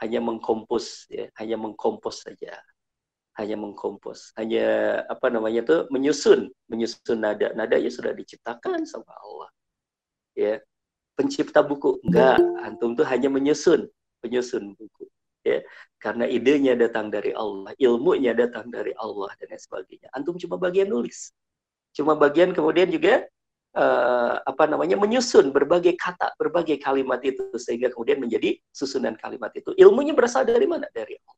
hanya mengkompos, ya, hanya mengkompos saja, hanya mengkompos, hanya apa namanya tuh menyusun, menyusun nada, nadanya sudah diciptakan sama Allah, ya, pencipta buku? Enggak, antum tuh hanya menyusun, penyusun buku, ya. Karena idenya datang dari Allah ilmunya datang dari Allah dan lain sebagainya. Antum cuma bagian nulis. Cuma bagian kemudian juga uh, apa namanya menyusun berbagai kata berbagai kalimat itu sehingga kemudian menjadi susunan kalimat itu. Ilmunya berasal dari mana? Dari Allah.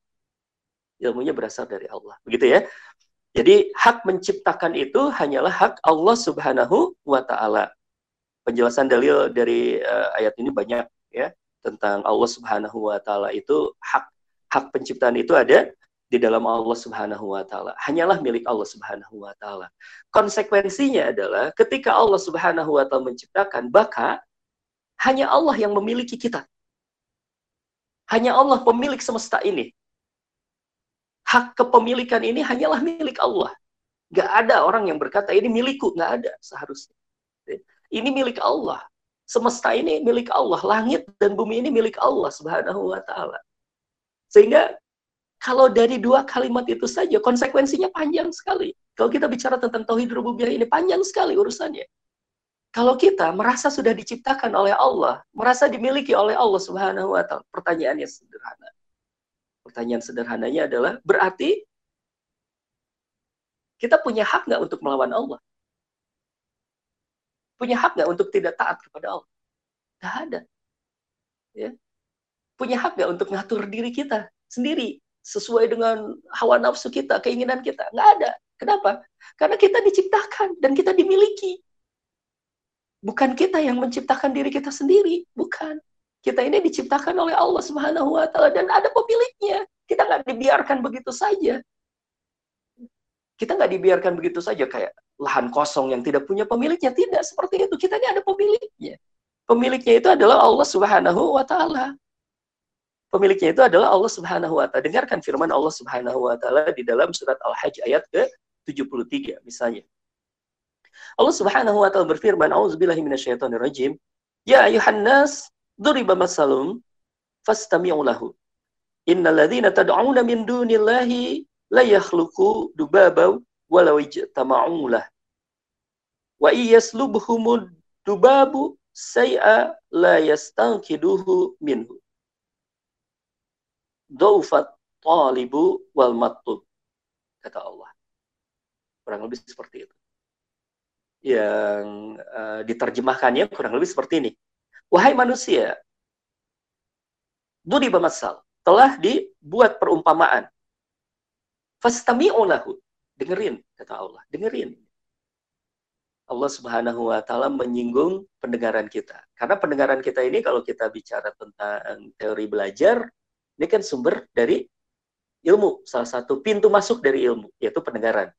Ilmunya berasal dari Allah. Begitu ya? Jadi hak menciptakan itu hanyalah hak Allah Subhanahu wa taala. Penjelasan dalil dari uh, ayat ini banyak ya tentang Allah Subhanahu wa taala itu hak hak penciptaan itu ada di dalam Allah Subhanahu wa taala. Hanyalah milik Allah Subhanahu wa taala. Konsekuensinya adalah ketika Allah Subhanahu wa taala menciptakan, maka hanya Allah yang memiliki kita. Hanya Allah pemilik semesta ini. Hak kepemilikan ini hanyalah milik Allah. Gak ada orang yang berkata ini milikku, gak ada seharusnya. Ini milik Allah. Semesta ini milik Allah, langit dan bumi ini milik Allah Subhanahu wa taala. Sehingga kalau dari dua kalimat itu saja konsekuensinya panjang sekali. Kalau kita bicara tentang tauhid rububiyah ini panjang sekali urusannya. Kalau kita merasa sudah diciptakan oleh Allah, merasa dimiliki oleh Allah Subhanahu wa taala, pertanyaannya sederhana. Pertanyaan sederhananya adalah berarti kita punya hak nggak untuk melawan Allah? Punya hak nggak untuk tidak taat kepada Allah? Gak ada. Ya. Punya hak nggak untuk ngatur diri kita sendiri sesuai dengan hawa nafsu kita, keinginan kita? Nggak ada. Kenapa? Karena kita diciptakan dan kita dimiliki. Bukan kita yang menciptakan diri kita sendiri, bukan. Kita ini diciptakan oleh Allah Subhanahu wa taala dan ada pemiliknya. Kita nggak dibiarkan begitu saja. Kita nggak dibiarkan begitu saja kayak lahan kosong yang tidak punya pemiliknya. Tidak seperti itu. Kita ini ada pemiliknya. Pemiliknya itu adalah Allah Subhanahu wa taala. Pemiliknya itu adalah Allah Subhanahu wa taala. Dengarkan firman Allah Subhanahu wa taala di dalam surat Al-Hajj ayat ke-73 misalnya. Allah Subhanahu wa taala berfirman, "A'udzubillahi minasyaitonirrajim. Ya ayuhan nas, duriba masalum fastami'u lahu. Innal ladzina tad'una min dunillahi la yakhluqu dubaba walau ijtama'u lah. Wa iyaslubhumud dubabu say'a la yastankiduhu minhu. Daufat talibu wal matub. Kata Allah. Kurang lebih seperti itu. Yang uh, diterjemahkannya kurang lebih seperti ini. Wahai manusia, duri masal telah dibuat perumpamaan. Fastami'u lahu dengerin kata Allah dengerin Allah Subhanahu wa taala menyinggung pendengaran kita karena pendengaran kita ini kalau kita bicara tentang teori belajar Ini kan sumber dari ilmu, salah satu pintu masuk dari ilmu, yaitu pendengaran.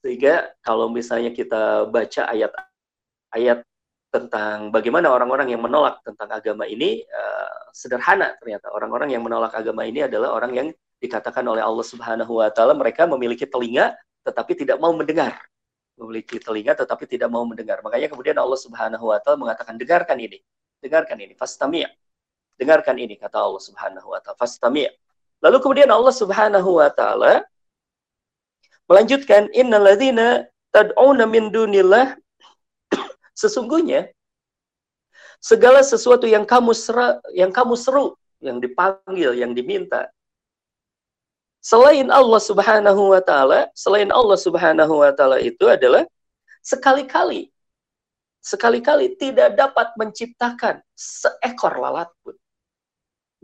Sehingga kalau misalnya kita baca ayat-ayat tentang bagaimana orang-orang yang menolak tentang agama ini uh, sederhana ternyata. Orang-orang yang menolak agama ini adalah orang yang dikatakan oleh Allah Subhanahu wa taala mereka memiliki telinga tetapi tidak mau mendengar. Memiliki telinga tetapi tidak mau mendengar. Makanya kemudian Allah Subhanahu wa taala mengatakan dengarkan ini dengarkan ini fastami' dengarkan ini kata Allah Subhanahu wa taala. Fastami' lalu kemudian Allah Subhanahu wa taala melanjutkan innalladzina tad'una min dunillah. (coughs) Sesungguhnya segala sesuatu yang kamu seru, yang kamu seru, yang dipanggil, yang diminta selain Allah Subhanahu wa taala, selain Allah Subhanahu wa taala itu adalah sekali-kali sekali-kali tidak dapat menciptakan seekor lalat pun.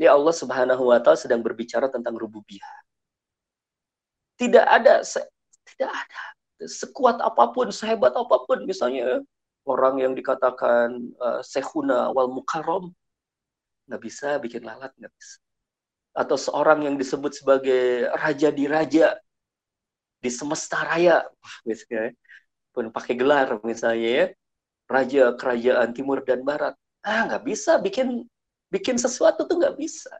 Ya Allah Subhanahu wa taala sedang berbicara tentang rububiyah. Tidak ada tidak ada sekuat apa pun, sehebat apa pun. Misalnya orang yang dikatakan uh, sehuna wal mukarom nggak bisa bikin lalat nggak bisa. Atau seorang yang disebut sebagai raja di raja di semesta raya. Misalnya pun pakai gelar misalnya ya. Raja kerajaan timur dan barat. Ah nggak bisa bikin bikin sesuatu tuh nggak bisa.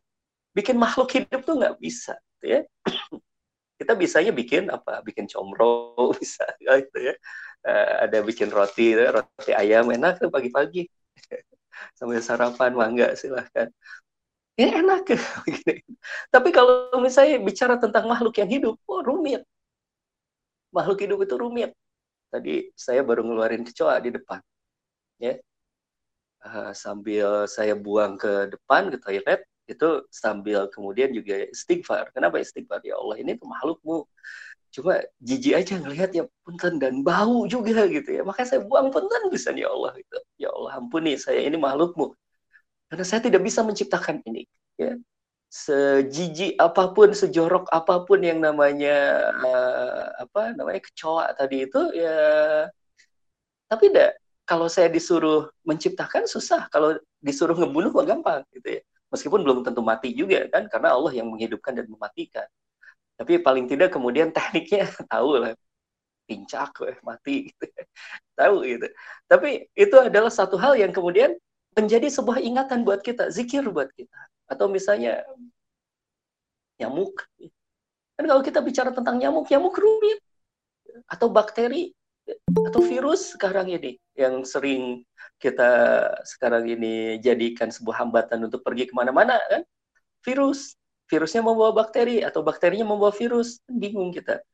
Bikin makhluk hidup tuh nggak bisa ya. (clears throat) Kita bisanya bikin apa? Bikin comro (laughs) bisa gitu ya. Uh, ada bikin roti roti ayam enak tuh pagi-pagi. (laughs) Sambil sarapan mangga silahkan. Ya enak. (laughs) Tapi kalau misalnya bicara tentang makhluk yang hidup oh rumit. Makhluk hidup itu rumit. Tadi saya baru ngeluarin kecoa di depan ya uh, sambil saya buang ke depan ke toilet itu sambil kemudian juga istighfar. Kenapa istighfar? Ya Allah ini tuh makhlukmu. Cuma jijik aja ngelihat ya punten dan bau juga gitu ya. Makanya saya buang punten bisa ya Allah gitu. Ya Allah ampuni saya ini makhlukmu. Karena saya tidak bisa menciptakan ini ya. Sejijik apa pun sejorok apa pun yang namanya uh, apa namanya kecoa tadi itu ya tapi tidak kalau saya disuruh menciptakan susah kalau disuruh ngebunuh mah gampang gitu ya. Meskipun belum tentu mati juga kan karena Allah yang menghidupkan dan mematikan. Tapi paling tidak kemudian (laughs) tekniknya tahu lah pincak eh, mati gitu. tahu gitu. Tapi itu adalah satu hal yang kemudian menjadi sebuah ingatan buat kita zikir buat kita. Atau misalnya nyamuk. Kan kalau kita bicara tentang nyamuk nyamuk rumit atau bakteri atau virus sekarang ini yang sering kita sekarang ini jadikan sebuah hambatan untuk pergi ke mana-mana kan? Virus. Virusnya membawa bakteri atau bakterinya membawa virus. Bingung kita.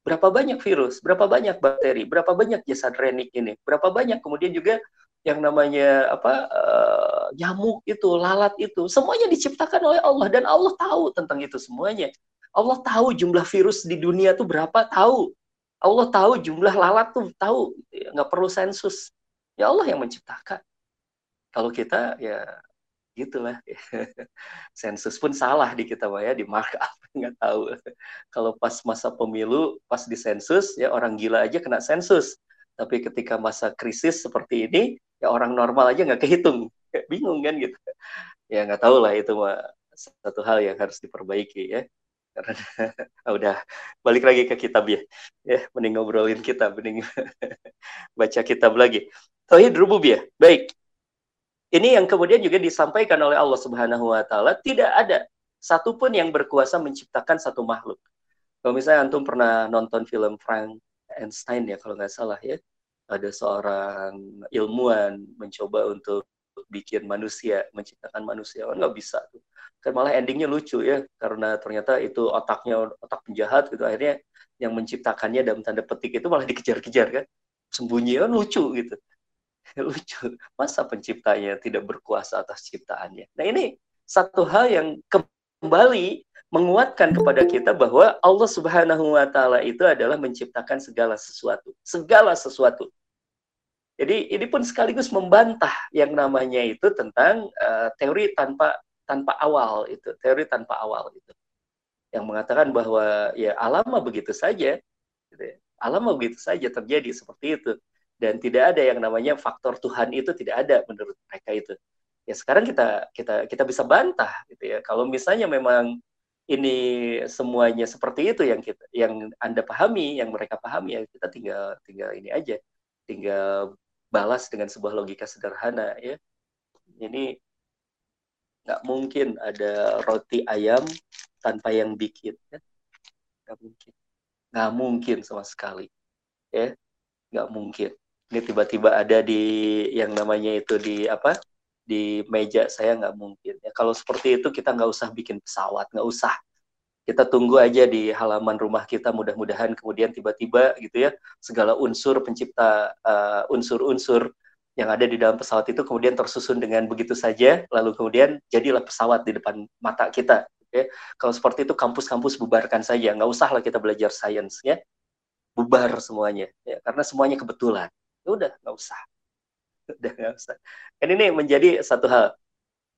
Berapa banyak virus? Berapa banyak bakteri? Berapa banyak jasad renik ini? Berapa banyak? Kemudian juga yang namanya apa uh, nyamuk itu lalat itu semuanya diciptakan oleh Allah. Dan Allah tahu tentang itu semuanya. Allah tahu jumlah virus di dunia tuh berapa tahu Allah tahu jumlah lalat tuh tahu nggak perlu sensus. Ya Allah yang menciptakan. Kalau kita ya gitulah. (laughs) Sensus pun salah di kita ya di mark up (laughs) nggak tahu. Kalau pas masa pemilu pas di sensus ya orang gila aja kena sensus. Tapi ketika masa krisis seperti ini ya orang normal aja nggak kehitung. (laughs) Bingung kan gitu. Ya nggak tahu lah itu mah satu hal yang harus diperbaiki ya karena oh, (laughs) udah balik lagi ke kitab ya. Ya mending ngobrolin kitab mending (laughs) baca kitab lagi. Tauhid rububiyah baik. Ini yang kemudian juga disampaikan oleh Allah Subhanahu wa taala, tidak ada satupun yang berkuasa menciptakan satu makhluk. Kalau misalnya antum pernah nonton film Frankenstein ya kalau nggak salah ya, ada seorang ilmuwan mencoba untuk bikin manusia, menciptakan manusia, kan nggak bisa tuh. Kan malah endingnya lucu ya, karena ternyata itu otaknya otak penjahat gitu. Akhirnya yang menciptakannya dalam tanda petik itu malah dikejar-kejar kan, sembunyi kan lucu gitu. (laughs) lucu masa penciptanya tidak berkuasa atas ciptaannya nah ini satu hal yang kembali menguatkan kepada kita bahwa Allah Subhanahu wa taala itu adalah menciptakan segala sesuatu segala sesuatu jadi ini pun sekaligus membantah yang namanya itu tentang uh, teori tanpa tanpa awal itu teori tanpa awal itu. Yang mengatakan bahwa ya alam begitu saja gitu ya. begitu saja terjadi seperti itu. Dan tidak ada yang namanya faktor Tuhan itu tidak ada menurut mereka itu. Ya sekarang kita kita kita bisa bantah gitu ya. Kalau misalnya memang ini semuanya seperti itu yang kita yang anda pahami yang mereka pahami ya kita tinggal tinggal ini aja. Tinggal balas dengan sebuah logika sederhana ya. Ini nggak mungkin ada roti ayam tanpa yang bikin ya. Nggak mungkin. Nggak mungkin sama sekali ya. Nggak mungkin. Ini tiba-tiba ada di yang namanya itu di apa di meja saya nggak mungkin ya. Kalau seperti itu kita nggak usah bikin pesawat nggak usah kita tunggu aja di halaman rumah kita mudah-mudahan kemudian tiba-tiba gitu ya segala unsur pencipta uh, unsur-unsur yang ada di dalam pesawat itu kemudian tersusun dengan begitu saja lalu kemudian jadilah pesawat di depan mata kita ya. Kalau seperti itu kampus-kampus bubarkan saja nggak usah lah kita belajar sains ya. Bubar semuanya ya karena semuanya kebetulan. Ya udah nggak usah. (laughs) Udah nggak usah. Kan ini menjadi satu hal.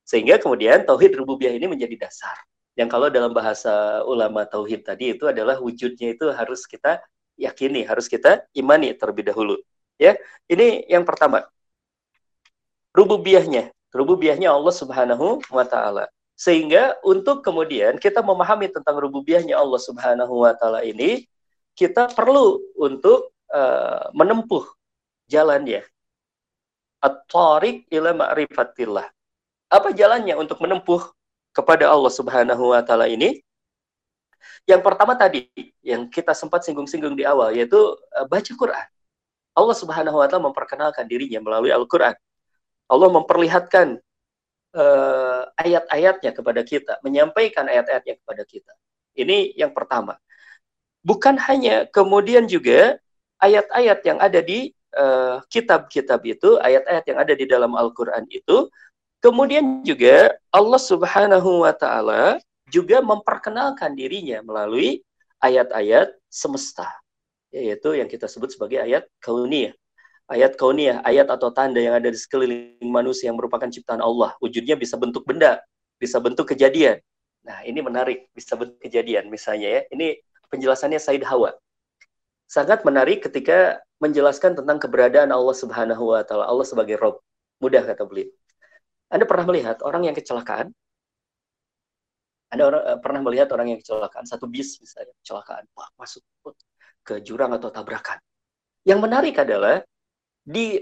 Sehingga kemudian tauhid rububiyah ini menjadi dasar yang kalau dalam bahasa ulama tauhid tadi itu adalah wujudnya itu harus kita yakini harus kita imani terlebih dahulu ya. Ini yang pertama. Rububiyahnya rububiyahnya Allah Subhanahu wa taala. Sehingga untuk kemudian kita memahami tentang rububiyahnya Allah Subhanahu wa taala ini kita perlu untuk uh, menempuh jalannya. At-tariq ila ma'rifatillah. Apa jalannya untuk menempuh kepada Allah Subhanahu wa taala ini yang pertama tadi yang kita sempat singgung-singgung di awal yaitu uh, baca Quran Allah Subhanahu wa taala memperkenalkan dirinya melalui Al-Qur'an Allah memperlihatkan uh, ayat-ayatnya kepada kita, menyampaikan ayat-ayatnya kepada kita. Ini yang pertama. Bukan hanya kemudian juga ayat-ayat yang ada di eh, kitab-kitab uh, itu, ayat-ayat yang ada di dalam Al-Quran itu, kemudian juga Allah Subhanahu wa Ta'ala juga memperkenalkan dirinya melalui ayat-ayat semesta, yaitu yang kita sebut sebagai ayat kauniyah ayat kauniyah, ayat atau tanda yang ada di sekeliling manusia yang merupakan ciptaan Allah. Wujudnya bisa bentuk benda, bisa bentuk kejadian. Nah, ini menarik, bisa bentuk kejadian misalnya ya. Ini penjelasannya Said Hawa. Sangat menarik ketika menjelaskan tentang keberadaan Allah Subhanahu wa taala, Allah sebagai Rob. Mudah kata beliau. Anda pernah melihat orang yang kecelakaan? Anda orang, eh, pernah melihat orang yang kecelakaan satu bis misalnya kecelakaan, wah, masuk ke jurang atau tabrakan. Yang menarik adalah di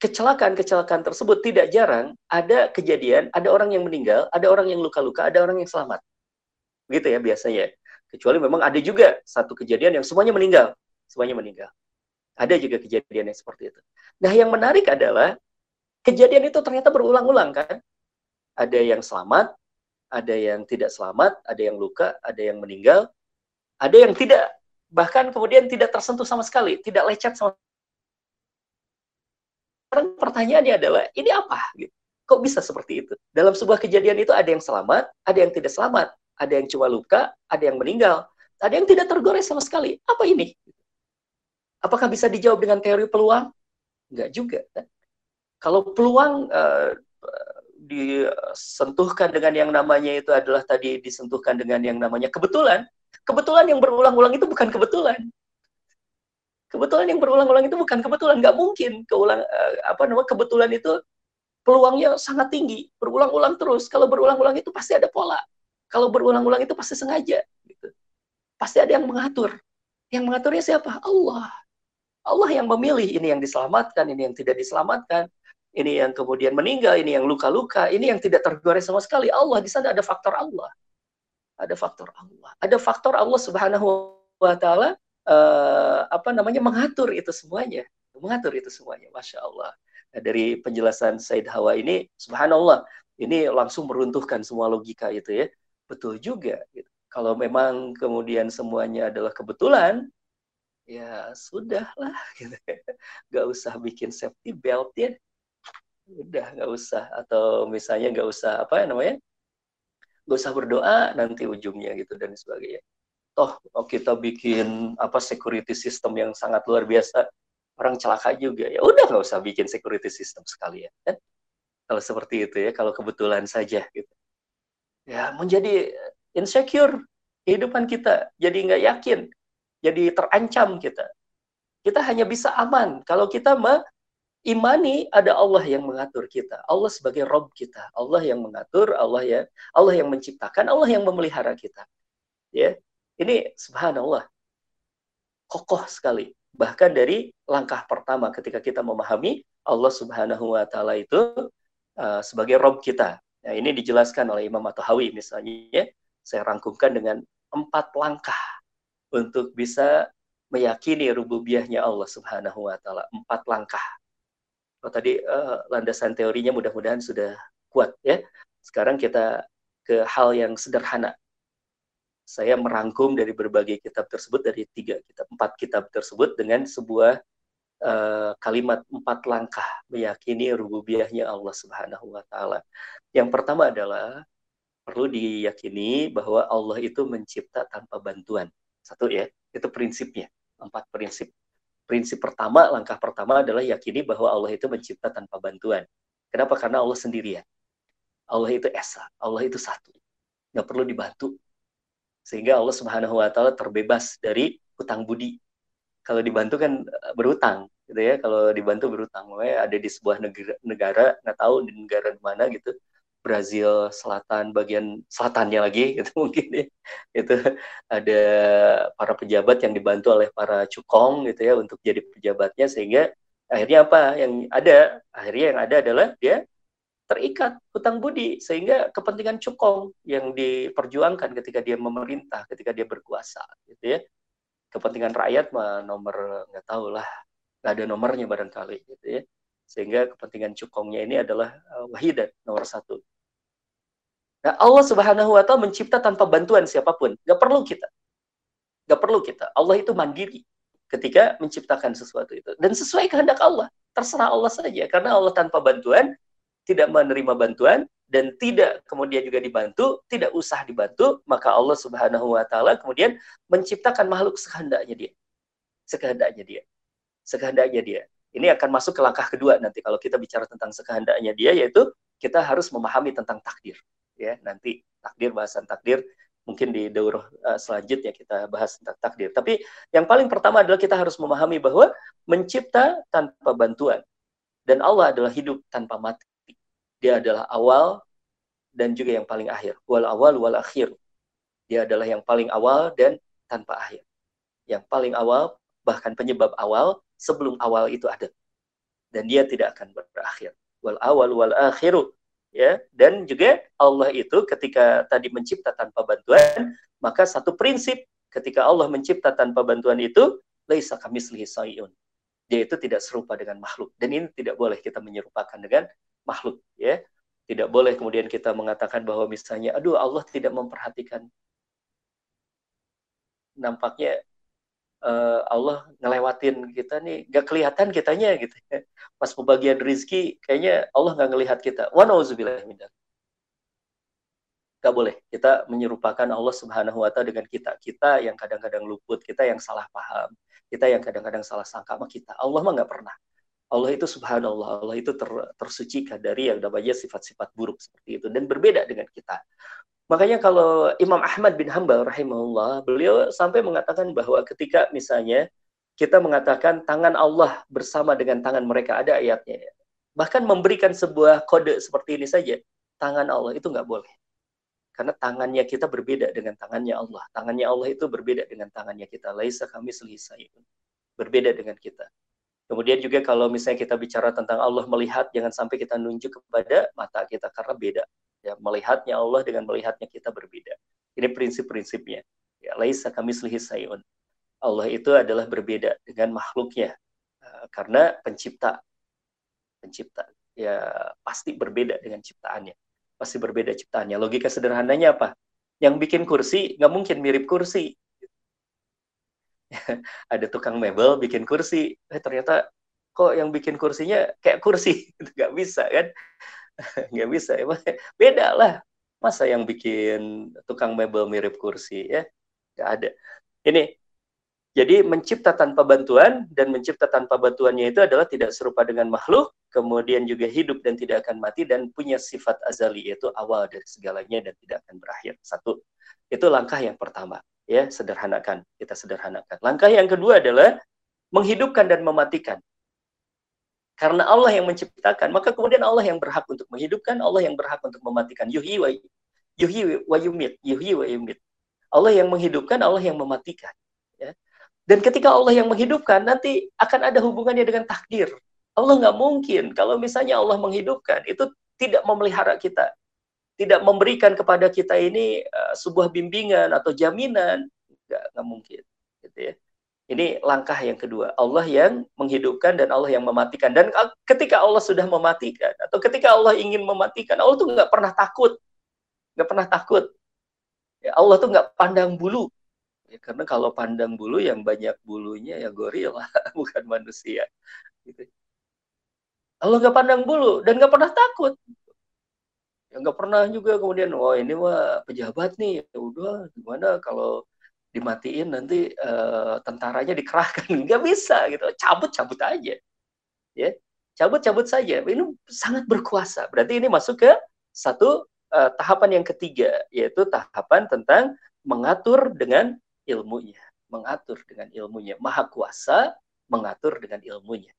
kecelakaan-kecelakaan tersebut tidak jarang ada kejadian, ada orang yang meninggal, ada orang yang luka-luka, ada orang yang selamat. Begitu ya biasanya. Kecuali memang ada juga satu kejadian yang semuanya meninggal. Semuanya meninggal. Ada juga kejadian yang seperti itu. Nah yang menarik adalah kejadian itu ternyata berulang-ulang kan. Ada yang selamat, ada yang tidak selamat, ada yang luka, ada yang meninggal, ada yang tidak, bahkan kemudian tidak tersentuh sama sekali, tidak lecet sama sekarang pertanyaannya adalah ini apa? Kok bisa seperti itu? Dalam sebuah kejadian itu ada yang selamat, ada yang tidak selamat, ada yang cuma luka, ada yang meninggal, ada yang tidak tergores sama sekali. Apa ini? Apakah bisa dijawab dengan teori peluang? Enggak juga. Kan? Kalau peluang uh, disentuhkan dengan yang namanya itu adalah tadi disentuhkan dengan yang namanya kebetulan, kebetulan yang berulang-ulang itu bukan kebetulan. Kebetulan yang berulang-ulang itu bukan kebetulan. Nggak mungkin keulang uh, apa namanya kebetulan itu peluangnya sangat tinggi. Berulang-ulang terus. Kalau berulang-ulang itu pasti ada pola. Kalau berulang-ulang itu pasti sengaja gitu. Pasti ada yang mengatur. Yang mengaturnya siapa? Allah. Allah yang memilih. Ini yang diselamatkan ini yang tidak diselamatkan ini yang kemudian meninggal ini yang luka-luka ini yang tidak tergores sama sekali Allah di sana ada faktor Allah ada faktor Allah ada faktor Allah subhanahu wa taala uh, apa namanya mengatur itu semuanya, mengatur itu semuanya, masya Allah. Nah, dari penjelasan Said Hawa ini, subhanallah, ini langsung meruntuhkan semua logika itu ya, betul juga. Gitu. Kalau memang kemudian semuanya adalah kebetulan, ya sudahlah, gitu. (laughs) Gak usah bikin safety belt ya, udah nggak usah. Atau misalnya nggak usah apa namanya, nggak usah berdoa nanti ujungnya gitu dan sebagainya. Toh oh, kita bikin apa security system yang sangat luar biasa orang celaka juga. Ya udah nggak usah bikin security system sekalian kan? Kalau seperti itu ya kalau kebetulan saja gitu. Ya menjadi insecure kehidupan kita jadi nggak yakin jadi terancam kita. Kita hanya bisa aman. Kalau kita imani ada Allah yang mengatur kita. Allah sebagai Rob kita. Allah yang mengatur, Allah ya, Allah yang menciptakan, Allah yang memelihara kita. Ya, ini subhanallah kokoh sekali. Bahkan dari langkah pertama ketika kita memahami Allah Subhanahu wa taala itu uh, sebagai Rob kita. Nah, ini dijelaskan oleh Imam At-Tahawi misalnya, ya. saya rangkumkan dengan empat langkah untuk bisa meyakini rububiyahnya Allah Subhanahu wa taala. Empat langkah Oh, tadi uh, landasan teorinya mudah-mudahan sudah kuat ya. Sekarang kita ke hal yang sederhana. Saya merangkum dari berbagai kitab tersebut dari tiga kitab, empat kitab tersebut dengan sebuah uh, kalimat empat langkah meyakini rububiyahnya Allah Subhanahu Wa Taala. Yang pertama adalah perlu diyakini bahwa Allah itu mencipta tanpa bantuan. Satu ya, itu prinsipnya. Empat prinsip prinsip pertama, langkah pertama adalah yakini bahwa Allah itu mencipta tanpa bantuan. Kenapa? Karena Allah sendirian. Allah itu esa, Allah itu satu. Nggak perlu dibantu. Sehingga Allah Subhanahu wa taala terbebas dari hutang budi. Kalau dibantu kan eh, berutang, gitu ya. Kalau dibantu makanya ada di sebuah negara, negara nggak tahu di negara mana gitu, Brazil Selatan bagian selatannya lagi (laughs) gitu mungkin ya. itu ada para pejabat yang dibantu oleh para cukong gitu ya untuk jadi pejabatnya sehingga akhirnya apa yang ada akhirnya yang ada adalah dia terikat hutang budi sehingga kepentingan cukong yang diperjuangkan ketika dia memerintah ketika dia berkuasa gitu ya kepentingan rakyat mah nomor nggak tahu lah nggak ada nomornya barangkali gitu ya sehingga kepentingan cukongnya ini adalah uh, wahidat nomor satu. Nah, Allah Subhanahu wa taala mencipta tanpa bantuan siapa pun, nggak perlu kita. Nggak perlu kita. Allah itu mandiri ketika menciptakan sesuatu itu dan sesuai kehendak Allah. Terserah Allah saja karena Allah tanpa bantuan tidak menerima bantuan dan tidak kemudian juga dibantu, tidak usah dibantu, maka Allah Subhanahu wa taala kemudian menciptakan makhluk sekehendaknya dia. Sekehendaknya dia. Sekehendaknya dia. Ini akan masuk ke langkah kedua nanti kalau kita bicara tentang sekehendaknya dia yaitu kita harus memahami tentang takdir ya nanti takdir bahasan takdir mungkin di daurah uh, selanjutnya kita bahas tentang takdir. Tapi yang paling pertama adalah kita harus memahami bahwa mencipta tanpa bantuan dan Allah adalah hidup tanpa mati. Dia adalah awal dan juga yang paling akhir. Wal awal wal akhir. Dia adalah yang paling awal dan tanpa akhir. Yang paling awal bahkan penyebab awal sebelum awal itu ada. Dan dia tidak akan berakhir. Wal awal wal akhiru. Ya, dan juga Allah itu ketika tadi mencipta tanpa bantuan, maka satu prinsip ketika Allah mencipta tanpa bantuan itu laisa kamislihi sayun. Dia itu tidak serupa dengan makhluk dan ini tidak boleh kita menyerupakan dengan makhluk ya. Tidak boleh kemudian kita mengatakan bahwa misalnya aduh Allah tidak memperhatikan nampaknya uh, Allah ngelewatin kita nih gak kelihatan kitanya gitu ya. Pas pembagian rizki kayaknya Allah nggak ngelihat kita. Wa nauzubillah Gak boleh kita menyerupakan Allah Subhanahu wa taala dengan kita. Kita yang kadang-kadang luput, kita yang salah paham, kita yang kadang-kadang salah sangka sama kita. Allah mah nggak pernah. Allah itu subhanallah, Allah itu ter, tersucikan dari yang namanya sifat-sifat buruk seperti itu dan berbeda dengan kita. Makanya kalau Imam Ahmad bin Hambal rahimahullah, beliau sampai mengatakan bahwa ketika misalnya kita mengatakan tangan Allah bersama dengan tangan mereka, ada ayatnya. Bahkan memberikan sebuah kode seperti ini saja, tangan Allah itu nggak boleh. Karena tangannya kita berbeda dengan tangannya Allah. Tangannya Allah itu berbeda dengan tangannya kita. Laisa kami selisai. Berbeda dengan kita. Kemudian juga kalau misalnya kita bicara tentang Allah melihat, jangan sampai kita nunjuk kepada mata kita karena beda. Ya, melihatnya Allah dengan melihatnya kita berbeda. Ini prinsip-prinsipnya. Ya, laisa kami sayun. Allah itu adalah berbeda dengan makhluknya uh, karena pencipta. Pencipta ya pasti berbeda dengan ciptaannya. Pasti berbeda ciptaannya. Logika sederhananya apa? Yang bikin kursi nggak mungkin mirip kursi. (laughs) Ada tukang mebel bikin kursi, eh, ternyata kok yang bikin kursinya kayak kursi, (laughs) nggak bisa kan? (laughs) nggak bisa ya beda lah masa yang bikin tukang mebel mirip kursi ya nggak ada ini jadi mencipta tanpa bantuan dan mencipta tanpa bantuannya itu adalah tidak serupa dengan makhluk, kemudian juga hidup dan tidak akan mati dan punya sifat azali yaitu awal dari segalanya dan tidak akan berakhir. Satu. Itu langkah yang pertama, ya, sederhanakan. Kita sederhanakan. Langkah yang kedua adalah menghidupkan dan mematikan. Karena Allah yang menciptakan, maka kemudian Allah yang berhak untuk menghidupkan, Allah yang berhak untuk mematikan. Yuhi wa yuhi wa yumit, yuhi wa yumit. Allah yang menghidupkan, Allah yang mematikan. Ya. Dan ketika Allah yang menghidupkan, nanti akan ada hubungannya dengan takdir. Allah nggak mungkin kalau misalnya Allah menghidupkan itu tidak memelihara kita, tidak memberikan kepada kita ini uh, sebuah bimbingan atau jaminan, nggak nggak mungkin, gitu ya. Ini langkah yang kedua, Allah yang menghidupkan dan Allah yang mematikan. Dan ketika Allah sudah mematikan atau ketika Allah ingin mematikan, Allah tuh nggak pernah takut, nggak pernah takut. Ya, Allah tuh nggak pandang bulu, ya, karena kalau pandang bulu yang banyak bulunya ya gorila, (laughs) bukan manusia. Gitu. Allah nggak pandang bulu dan nggak pernah takut. Ya nggak pernah juga kemudian, wah ini wah pejabat nih, ya udah gimana kalau dimatiin nanti uh, tentaranya dikerahkan. (laughs) Nggak bisa gitu. Cabut cabut aja. Ya cabut cabut saja. Ini sangat berkuasa. Berarti ini masuk ke satu uh, tahapan yang ketiga yaitu tahapan tentang mengatur dengan ilmunya. Mengatur dengan ilmunya. Maha kuasa mengatur dengan ilmunya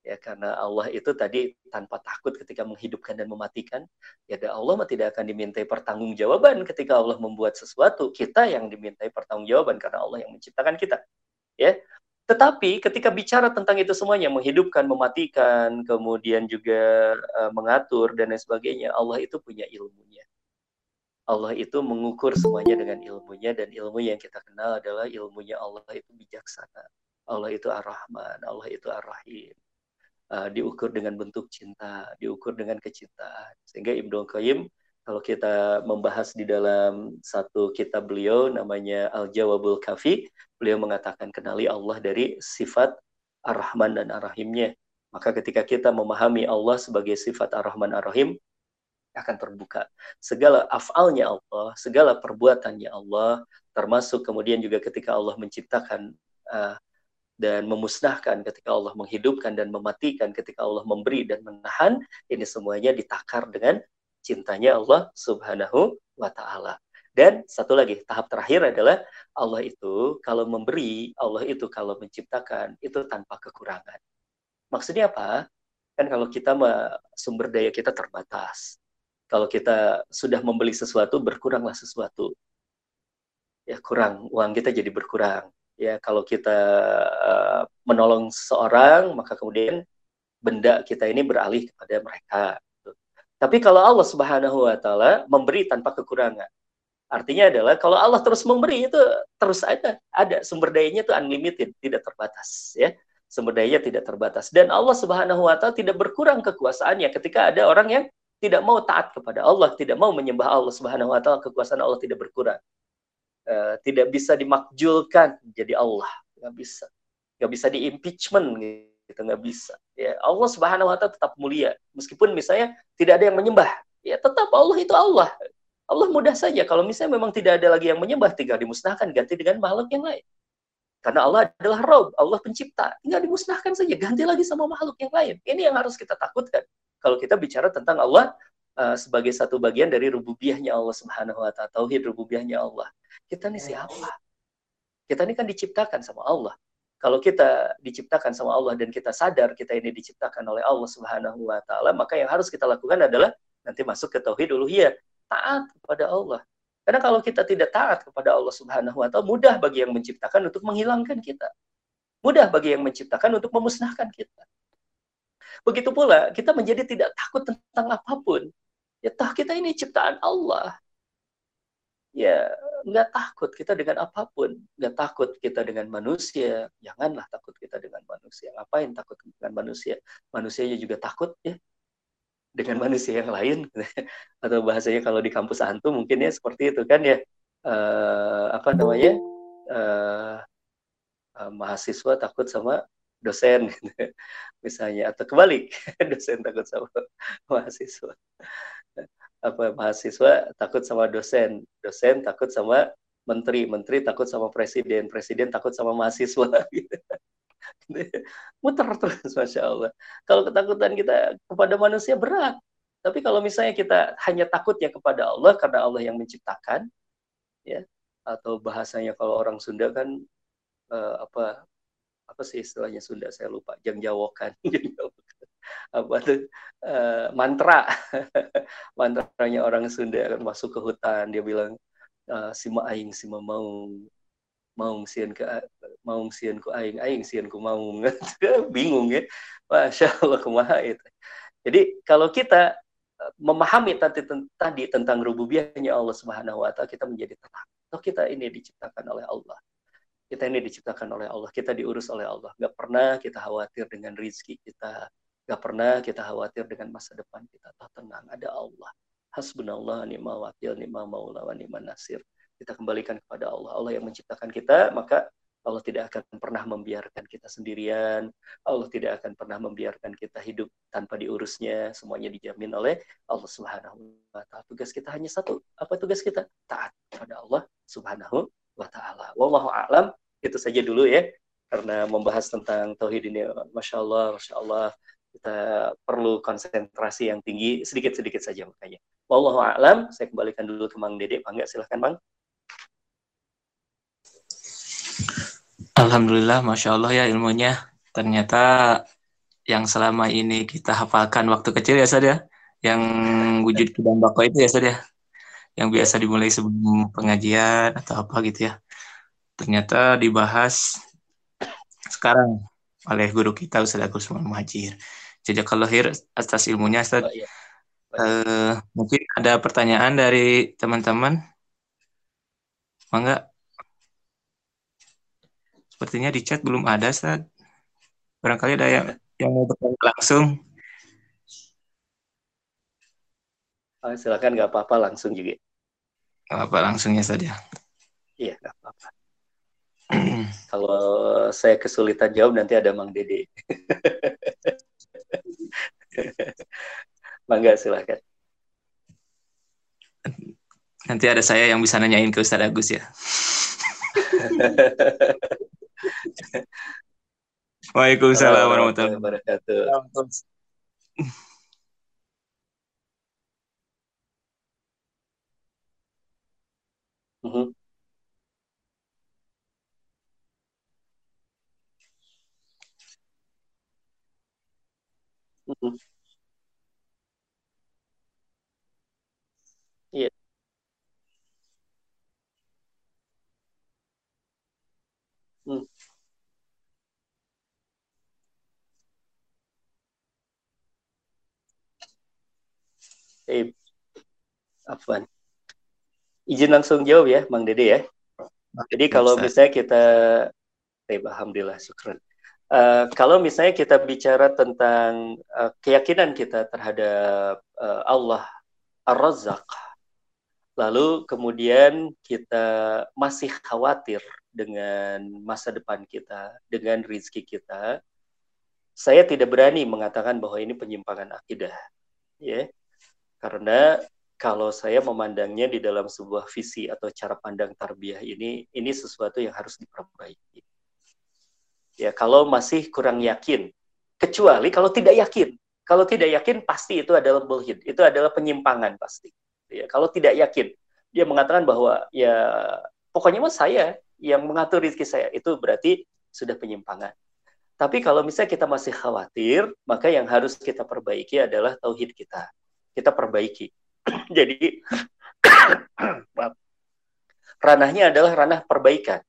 ya karena Allah itu tadi tanpa takut ketika menghidupkan dan mematikan ya Allah mah tidak akan dimintai pertanggungjawaban ketika Allah membuat sesuatu. Kita yang dimintai pertanggungjawaban karena Allah yang menciptakan kita ya. Tetapi ketika bicara tentang itu semuanya menghidupkan mematikan kemudian juga uh, mengatur dan lain sebagainya Allah itu punya ilmunya. Allah itu mengukur semuanya dengan ilmunya dan ilmu yang kita kenal adalah ilmunya Allah itu bijaksana. Allah itu ar-Rahman Allah itu ar-Rahim uh, diukur dengan bentuk cinta, diukur dengan kecintaan. Sehingga Ibnu Qayyim kalau kita membahas di dalam satu kitab beliau namanya Al-Jawabul Kafi, beliau mengatakan kenali Allah dari sifat Ar-Rahman dan Ar-Rahimnya. Maka ketika kita memahami Allah sebagai sifat Ar-Rahman Ar-Rahim, akan terbuka. Segala afalnya Allah, segala perbuatannya Allah, termasuk kemudian juga ketika Allah menciptakan uh, dan memusnahkan ketika Allah menghidupkan dan mematikan ketika Allah memberi dan menahan ini semuanya ditakar dengan cintanya Allah Subhanahu wa taala. Dan satu lagi tahap terakhir adalah Allah itu kalau memberi, Allah itu kalau menciptakan itu tanpa kekurangan. Maksudnya apa? Kan kalau kita sumber daya kita terbatas. Kalau kita sudah membeli sesuatu berkuranglah sesuatu. Ya kurang, uang kita jadi berkurang ya kalau kita uh, menolong seorang maka kemudian benda kita ini beralih kepada mereka gitu. tapi kalau Allah Subhanahu wa taala memberi tanpa kekurangan artinya adalah kalau Allah terus memberi itu terus ada ada sumber dayanya itu unlimited tidak terbatas ya sumber dayanya tidak terbatas dan Allah Subhanahu wa taala tidak berkurang kekuasaannya ketika ada orang yang tidak mau taat kepada Allah, tidak mau menyembah Allah Subhanahu wa taala, kekuasaan Allah tidak berkurang. Eh, tidak bisa dimakjulkan jadi Allah. Nggak bisa. Nggak bisa di impeachment gitu nggak bisa. Ya Allah subhanahu wa taala tetap mulia. Meskipun misalnya tidak ada yang menyembah ya tetap Allah itu Allah. Allah mudah saja. Kalau misalnya memang tidak ada lagi yang menyembah tinggal dimusnahkan ganti dengan makhluk yang lain. Karena Allah adalah Rob, Allah pencipta. Tinggal dimusnahkan saja, ganti lagi sama makhluk yang lain. Ini yang harus kita takutkan. Kalau kita bicara tentang Allah uh, sebagai satu bagian dari rububiyahnya Allah Subhanahu wa taala, tauhid rububiyahnya Allah. Kita ini siapa? Kita ini kan diciptakan sama Allah. Kalau kita diciptakan sama Allah dan kita sadar kita ini diciptakan oleh Allah Subhanahu wa taala, maka yang harus kita lakukan adalah nanti masuk ke tauhid uluhiyah, taat kepada Allah. Karena kalau kita tidak taat kepada Allah Subhanahu wa taala, mudah bagi yang menciptakan untuk menghilangkan kita. Mudah bagi yang menciptakan untuk memusnahkan kita. Begitu pula kita menjadi tidak takut tentang apa pun. Ya toh kita ini ciptaan Allah. Ya nggak takut kita dengan apa pun. Nggak takut kita dengan manusia. Janganlah takut kita dengan manusia. Ngapain takut dengan manusia? Manusianya juga takut ya. Dengan manusia yang lain. (laughs) Atau bahasanya kalau di kampus antum mungkin ya seperti itu kan ya. Uh, apa namanya? Uh, mahasiswa takut sama dosen (laughs) misalnya atau kebalik (laughs) dosen takut sama mahasiswa apa mahasiswa takut sama dosen, dosen takut sama menteri, menteri takut sama presiden, presiden takut sama mahasiswa (laughs) gitu. Muter terus masya Allah. Kalau ketakutan kita kepada manusia berat, tapi kalau misalnya kita hanya takutnya kepada Allah karena Allah yang menciptakan, ya, atau bahasanya kalau orang Sunda kan uh, apa apa sih istilahnya Sunda? Saya lupa. Jangjawokan (laughs) apa tuh? Uh, mantra. (laughs) Mantranya orang Sunda kan masuk ke hutan. Dia bilang uh, sima aing sima mau mau sian ke mau sian ku aing. Aing sian ku mau (laughs) bingung ya. Masya Allah kumaha itu. Jadi kalau kita eh, memahami tadi, tadi tentang rububiyahnya Allah Subhanahu wa taala kita menjadi tenang. Toh kita ini diciptakan oleh Allah. Kita ini diciptakan oleh Allah, kita diurus oleh Allah. Gak pernah kita khawatir dengan rizki kita, gak pernah kita khawatir dengan masa depan kita. Toh tenang, ada Allah. Hasbunallah ni'mal wakil, ni'mal maula wa ni'mal nasir. Kita kembalikan kepada Allah. Allah yang menciptakan kita, maka Allah tidak akan pernah membiarkan kita sendirian. Allah tidak akan pernah membiarkan kita hidup tanpa diurusnya. Semuanya dijamin oleh Allah Subhanahu wa taala. Tugas kita hanya satu. Apa tugas kita? Taat kepada Allah Subhanahu wa taala. Wallahu a'lam. Itu saja dulu ya. Karena membahas tentang tauhid ini Masya Allah, Masya Allah kita perlu konsentrasi yang tinggi sedikit-sedikit saja makanya. Wallahu a'lam. Saya kembalikan dulu ke Mang Dede. Bangga silahkan Bang. Alhamdulillah, Masya Allah ya ilmunya. Ternyata yang selama ini kita hafalkan waktu kecil ya saja, ya. yang wujud kidang bako itu ya saja, ya. yang biasa dimulai sebelum pengajian atau apa gitu ya. Ternyata dibahas sekarang oleh guru kita Ustaz Agus Muhajir. kalau lahir atas ilmunya Ustaz. Oh, iya. Uh, mungkin ada pertanyaan dari teman-teman. Mangga? Sepertinya di chat belum ada, saat Barangkali ada yang yang mau bertanya langsung. Oh, silakan nggak apa-apa langsung juga. Nggak apa langsungnya saja. Iya nggak apa-apa. (clears throat) Kalau saya kesulitan jawab nanti ada Mang Dede. (laughs) Mangga silakan. Nanti ada saya yang bisa nanyain ke Ustadz Agus ya. (laughs) Waalaikumsalam warahmatullahi wabarakatuh. Mm-hmm. Iya. Hmm. Eh, Afwan. Izin langsung jawab ya, Mang Dede ya. Jadi kalau misalnya kita, eh, Alhamdulillah, syukur. Uh, kalau misalnya kita bicara tentang uh, keyakinan kita terhadap uh, Allah Ar-Razzaq, lalu kemudian kita masih khawatir dengan masa depan kita, dengan rizki kita, saya tidak berani mengatakan bahwa ini penyimpangan akidah, ya, karena kalau saya memandangnya di dalam sebuah visi atau cara pandang tarbiyah ini, ini sesuatu yang harus diperbaiki. Ya, kalau masih kurang yakin, kecuali kalau tidak yakin, kalau tidak yakin pasti itu adalah bullshit, itu adalah penyimpangan pasti. Ya, kalau tidak yakin, dia mengatakan bahwa ya pokoknya mas saya yang mengatur rezeki saya itu berarti sudah penyimpangan. Tapi kalau misalnya kita masih khawatir, maka yang harus kita perbaiki adalah tauhid kita. Kita perbaiki. (clears throat) Jadi (clears throat) ranahnya adalah ranah perbaikan.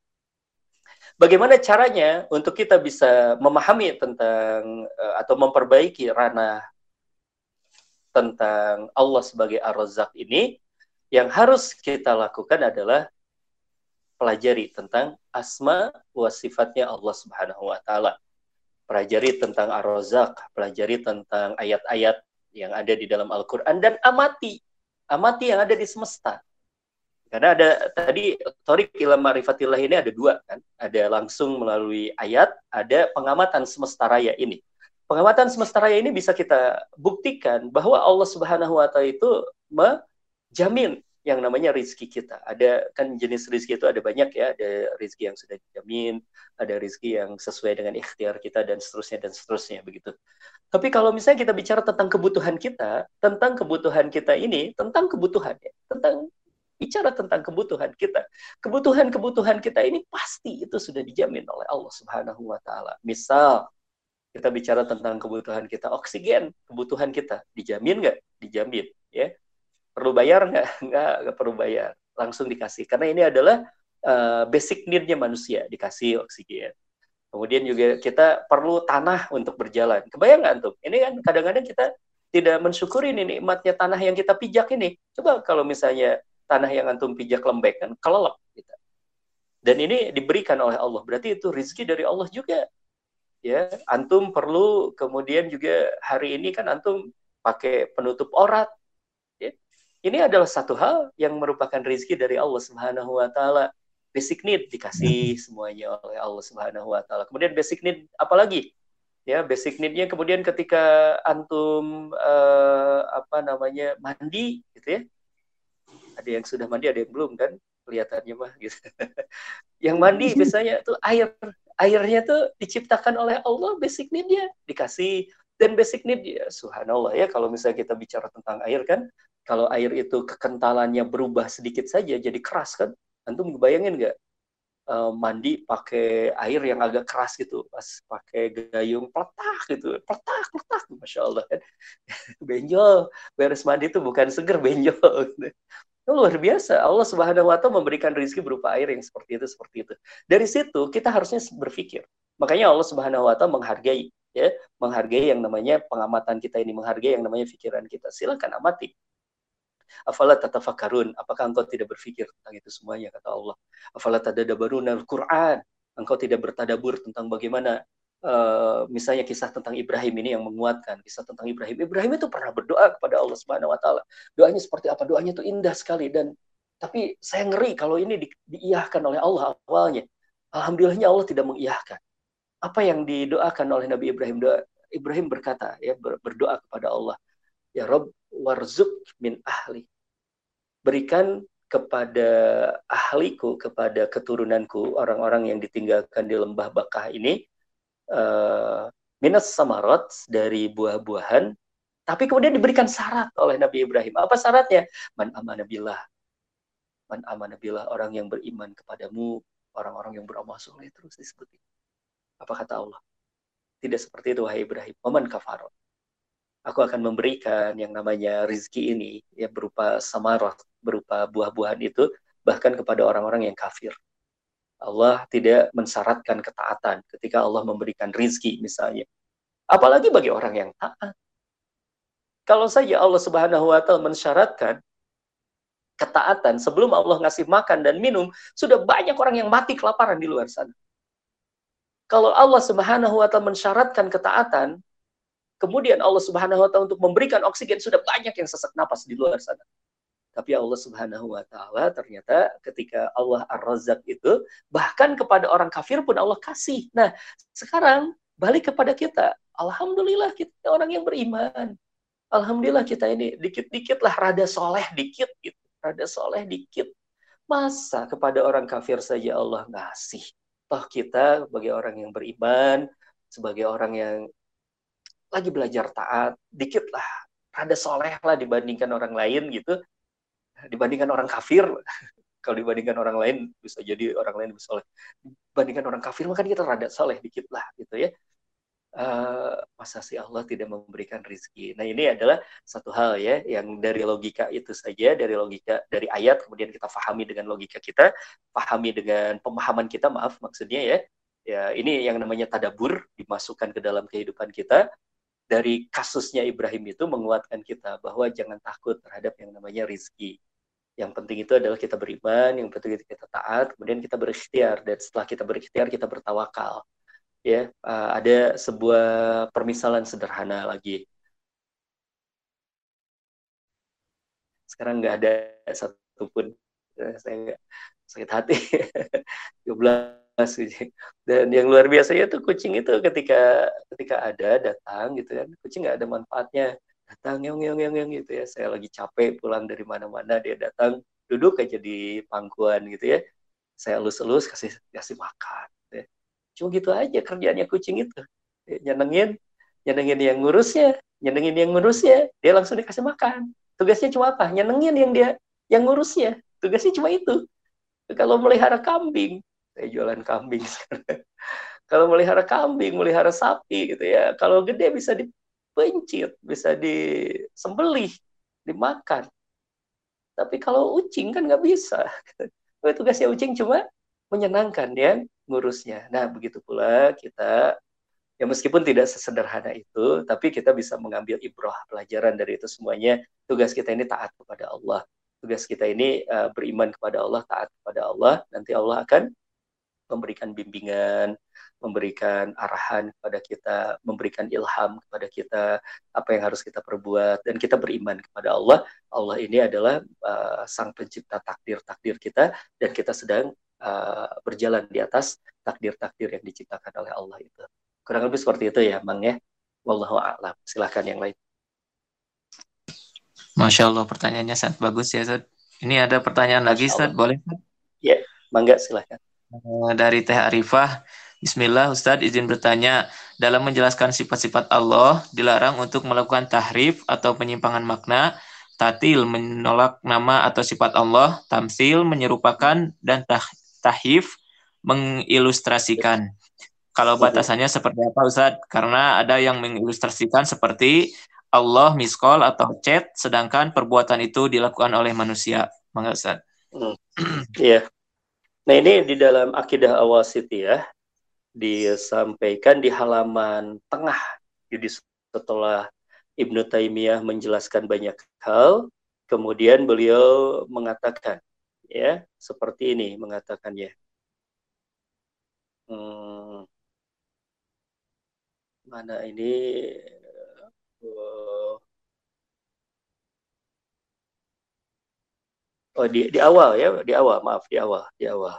Bagaimana caranya untuk kita bisa memahami tentang eh, atau memperbaiki ranah tentang Allah sebagai Ar-Razzaq ini? Yang harus kita lakukan adalah pelajari tentang asma wa sifatnya Allah Subhanahu wa taala. Pelajari tentang Ar-Razzaq, pelajari tentang ayat-ayat yang ada di dalam Al-Qur'an dan amati amati yang ada di semesta. Karena ada tadi Torik ilmu marifatillah ini ada dua kan, ada langsung melalui ayat, ada pengamatan semesta raya ini. Pengamatan semesta raya ini bisa kita buktikan bahwa Allah Subhanahu wa taala itu menjamin yang namanya rizki kita. Ada kan jenis rizki itu ada banyak ya, ada rizki yang sudah dijamin, ada rizki yang sesuai dengan ikhtiar kita dan seterusnya dan seterusnya begitu. Tapi kalau misalnya kita bicara tentang kebutuhan kita, tentang kebutuhan kita ini, tentang kebutuhan ya, tentang bicara tentang kebutuhan kita. Kebutuhan-kebutuhan kita ini pasti itu sudah dijamin oleh Allah Subhanahu wa taala. Misal kita bicara tentang kebutuhan kita oksigen, kebutuhan kita dijamin nggak? Dijamin, ya. Perlu bayar nggak? (laughs) Nggak, nggak perlu bayar. Langsung dikasih. Karena ini adalah uh, basic need-nya manusia, dikasih oksigen. Kemudian juga kita perlu tanah untuk berjalan. Kebayang nggak tuh? Ini kan kadang-kadang kita tidak mensyukuri ini nikmatnya tanah yang kita pijak ini. Coba kalau misalnya tanah yang antum pijak lembek kan kelelep gitu. Dan ini diberikan oleh Allah. Berarti itu rizki dari Allah juga. Ya, antum perlu kemudian juga hari ini kan antum pakai penutup orat. Ya. Ini adalah satu hal yang merupakan rizki dari Allah Subhanahu wa taala. Basic need dikasih semuanya oleh Allah Subhanahu wa taala. Kemudian basic need apalagi? ya basic need-nya kemudian ketika antum uh, apa namanya mandi gitu ya ada yang sudah mandi ada yang belum kan? Kelihatannya mah gitu. (laughs) Yang mandi (laughs) biasanya tuh air. Airnya tuh diciptakan oleh Allah basic need-nya. Dikasih. Dan basic need ya subhanallah ya. Kalau misalnya kita bicara tentang air kan kalau air itu kekentalannya berubah sedikit saja jadi keras kan? Antum bayangin nggak uh, mandi pakai air yang agak keras gitu pas pakai gayung peletak gitu. Peletak peletak masya Allah kan? (laughs) Benjol. Beres mandi itu bukan seger benjol. gitu. Itu luar biasa Allah subhanahu wa taala memberikan rezeki berupa air yang seperti itu seperti itu dari situ kita harusnya berpikir makanya Allah subhanahu wa taala menghargai ya menghargai yang namanya pengamatan kita ini menghargai yang namanya pikiran kita silakan amati Afala tatafakkarun? Apakah engkau tidak berpikir tentang itu semuanya kata Allah? Afala tadadabarun al-Qur'an? Engkau tidak bertadabur tentang bagaimana uh, misalnya kisah tentang Ibrahim ini yang menguatkan kisah tentang Ibrahim. Ibrahim itu pernah berdoa kepada Allah Subhanahu wa taala. Doanya seperti apa? Doanya itu indah sekali dan tapi saya ngeri kalau ini di, diiyahkan oleh Allah awalnya. Alhamdulillahnya Allah tidak mengiyahkan. Apa yang didoakan oleh Nabi Ibrahim? Doa, Ibrahim berkata ya berdoa kepada Allah, ya Rob warzuk min ahli berikan kepada ahliku, kepada keturunanku, orang-orang yang ditinggalkan di lembah Bakah ini, uh, minas samarot dari buah-buahan, tapi kemudian diberikan syarat oleh Nabi Ibrahim. Apa syaratnya? Man amanabillah. Man amanabillah, orang yang beriman kepadamu, orang-orang yang beramal soleh terus disebut. Apa kata Allah? Tidak seperti itu, wahai Ibrahim. Waman kafarot aku akan memberikan yang namanya rizki ini ya berupa samarah, berupa buah-buahan itu bahkan kepada orang-orang yang kafir. Allah tidak mensyaratkan ketaatan ketika Allah memberikan rizki misalnya. Apalagi bagi orang yang taat. Kalau saja Allah Subhanahu wa taala mensyaratkan ketaatan sebelum Allah ngasih makan dan minum, sudah banyak orang yang mati kelaparan di luar sana. Kalau Allah Subhanahu wa taala mensyaratkan ketaatan, Kemudian Allah Subhanahu wa taala untuk memberikan oksigen sudah banyak yang sesak napas di luar sana. Tapi Allah Subhanahu wa taala ternyata ketika Allah Ar-Razzaq itu bahkan kepada orang kafir pun Allah kasih. Nah, sekarang balik kepada kita. Alhamdulillah kita orang yang beriman. Alhamdulillah kita ini dikit-dikit lah rada soleh dikit gitu. Rada soleh dikit. Masa kepada orang kafir saja Allah ngasih. Toh kita sebagai orang yang beriman, sebagai orang yang lagi belajar taat, dikit lah, rada soleh lah dibandingkan orang lain gitu, dibandingkan orang kafir. Kalau dibandingkan orang lain bisa jadi orang lain bisa soleh. Dibandingkan orang kafir maka kita rada soleh dikit lah gitu ya. Uh, masa sih Allah tidak memberikan rizki. Nah ini adalah satu hal ya yang dari logika itu saja, dari logika dari ayat kemudian kita pahami dengan logika kita, pahami dengan pemahaman kita, maaf maksudnya ya. Ya ini yang namanya tadabur dimasukkan ke dalam kehidupan kita dari kasusnya Ibrahim itu menguatkan kita bahwa jangan takut terhadap yang namanya rizki. Yang penting itu adalah kita beriman, yang penting itu kita taat, kemudian kita berikhtiar dan setelah kita berikhtiar kita bertawakal. Ya, uh, ada sebuah permisalan sederhana lagi. Sekarang nggak ada satupun eh, saya nggak sakit hati. (laughs) 12 dan yang luar biasanya tuh kucing itu ketika ketika ada datang gitu kan kucing nggak ada manfaatnya datang yang yang yang yang gitu ya. Saya lagi capek pulang dari mana-mana dia datang duduk aja di pangkuan gitu ya. Saya elus-elus kasih kasih makan gitu ya. cuma gitu aja kerjanya kucing itu. Ya, nyenengin nyenengin yang ngurusnya nyenengin yang ngurusnya dia langsung dikasih makan. Tugasnya cuma apa? Nyenengin yang dia yang ngurusnya. Tugasnya cuma itu. Kalau melihara kambing saya jualan kambing (laughs) kalau melihara kambing melihara sapi gitu ya. Kalau gede bisa dipencit bisa disembelih dimakan tapi kalau ucing kan nggak bisa (laughs) tugasnya ucing cuma menyenangkan ya ngurusnya nah begitu pula kita ya meskipun tidak sesederhana itu, tapi kita bisa mengambil ibrah pelajaran dari itu semuanya. Tugas kita ini taat kepada Allah. Tugas kita ini uh, beriman kepada Allah, taat kepada Allah. Nanti Allah akan memberikan bimbingan, memberikan arahan kepada kita, memberikan ilham kepada kita apa yang harus kita perbuat dan kita beriman kepada Allah. Allah ini adalah uh, sang pencipta takdir-takdir kita dan kita sedang uh, berjalan di atas takdir-takdir yang diciptakan oleh Allah itu. Kurang lebih seperti itu ya, Bang ya. Wallahu a'lam. Silahkan yang lain. Masya Allah pertanyaannya sangat bagus ya Ustaz. Ini ada pertanyaan lagi Ustaz, boleh Ya, mangga silahkan. Eh, dari Teh Arifah, Bismillah Ustadz izin bertanya, dalam menjelaskan sifat-sifat Allah, dilarang untuk melakukan tahrif atau penyimpangan makna, tatil menolak nama atau sifat Allah, tamsil menyerupakan, dan tah tahif mengilustrasikan. Kalau batasannya seperti apa Ustaz? Karena ada yang mengilustrasikan seperti Allah miskol atau chat, sedangkan perbuatan itu dilakukan oleh manusia. Mangga Ustaz. Hmm. Iya. Nah ini di dalam akidah Siti ya, disampaikan di halaman tengah. Jadi setelah Ibnu Taimiyah menjelaskan banyak hal, kemudian beliau mengatakan ya seperti ini mengatakannya. Hmm, mana ini uh, oh di di awal ya di awal maaf di awal di awal.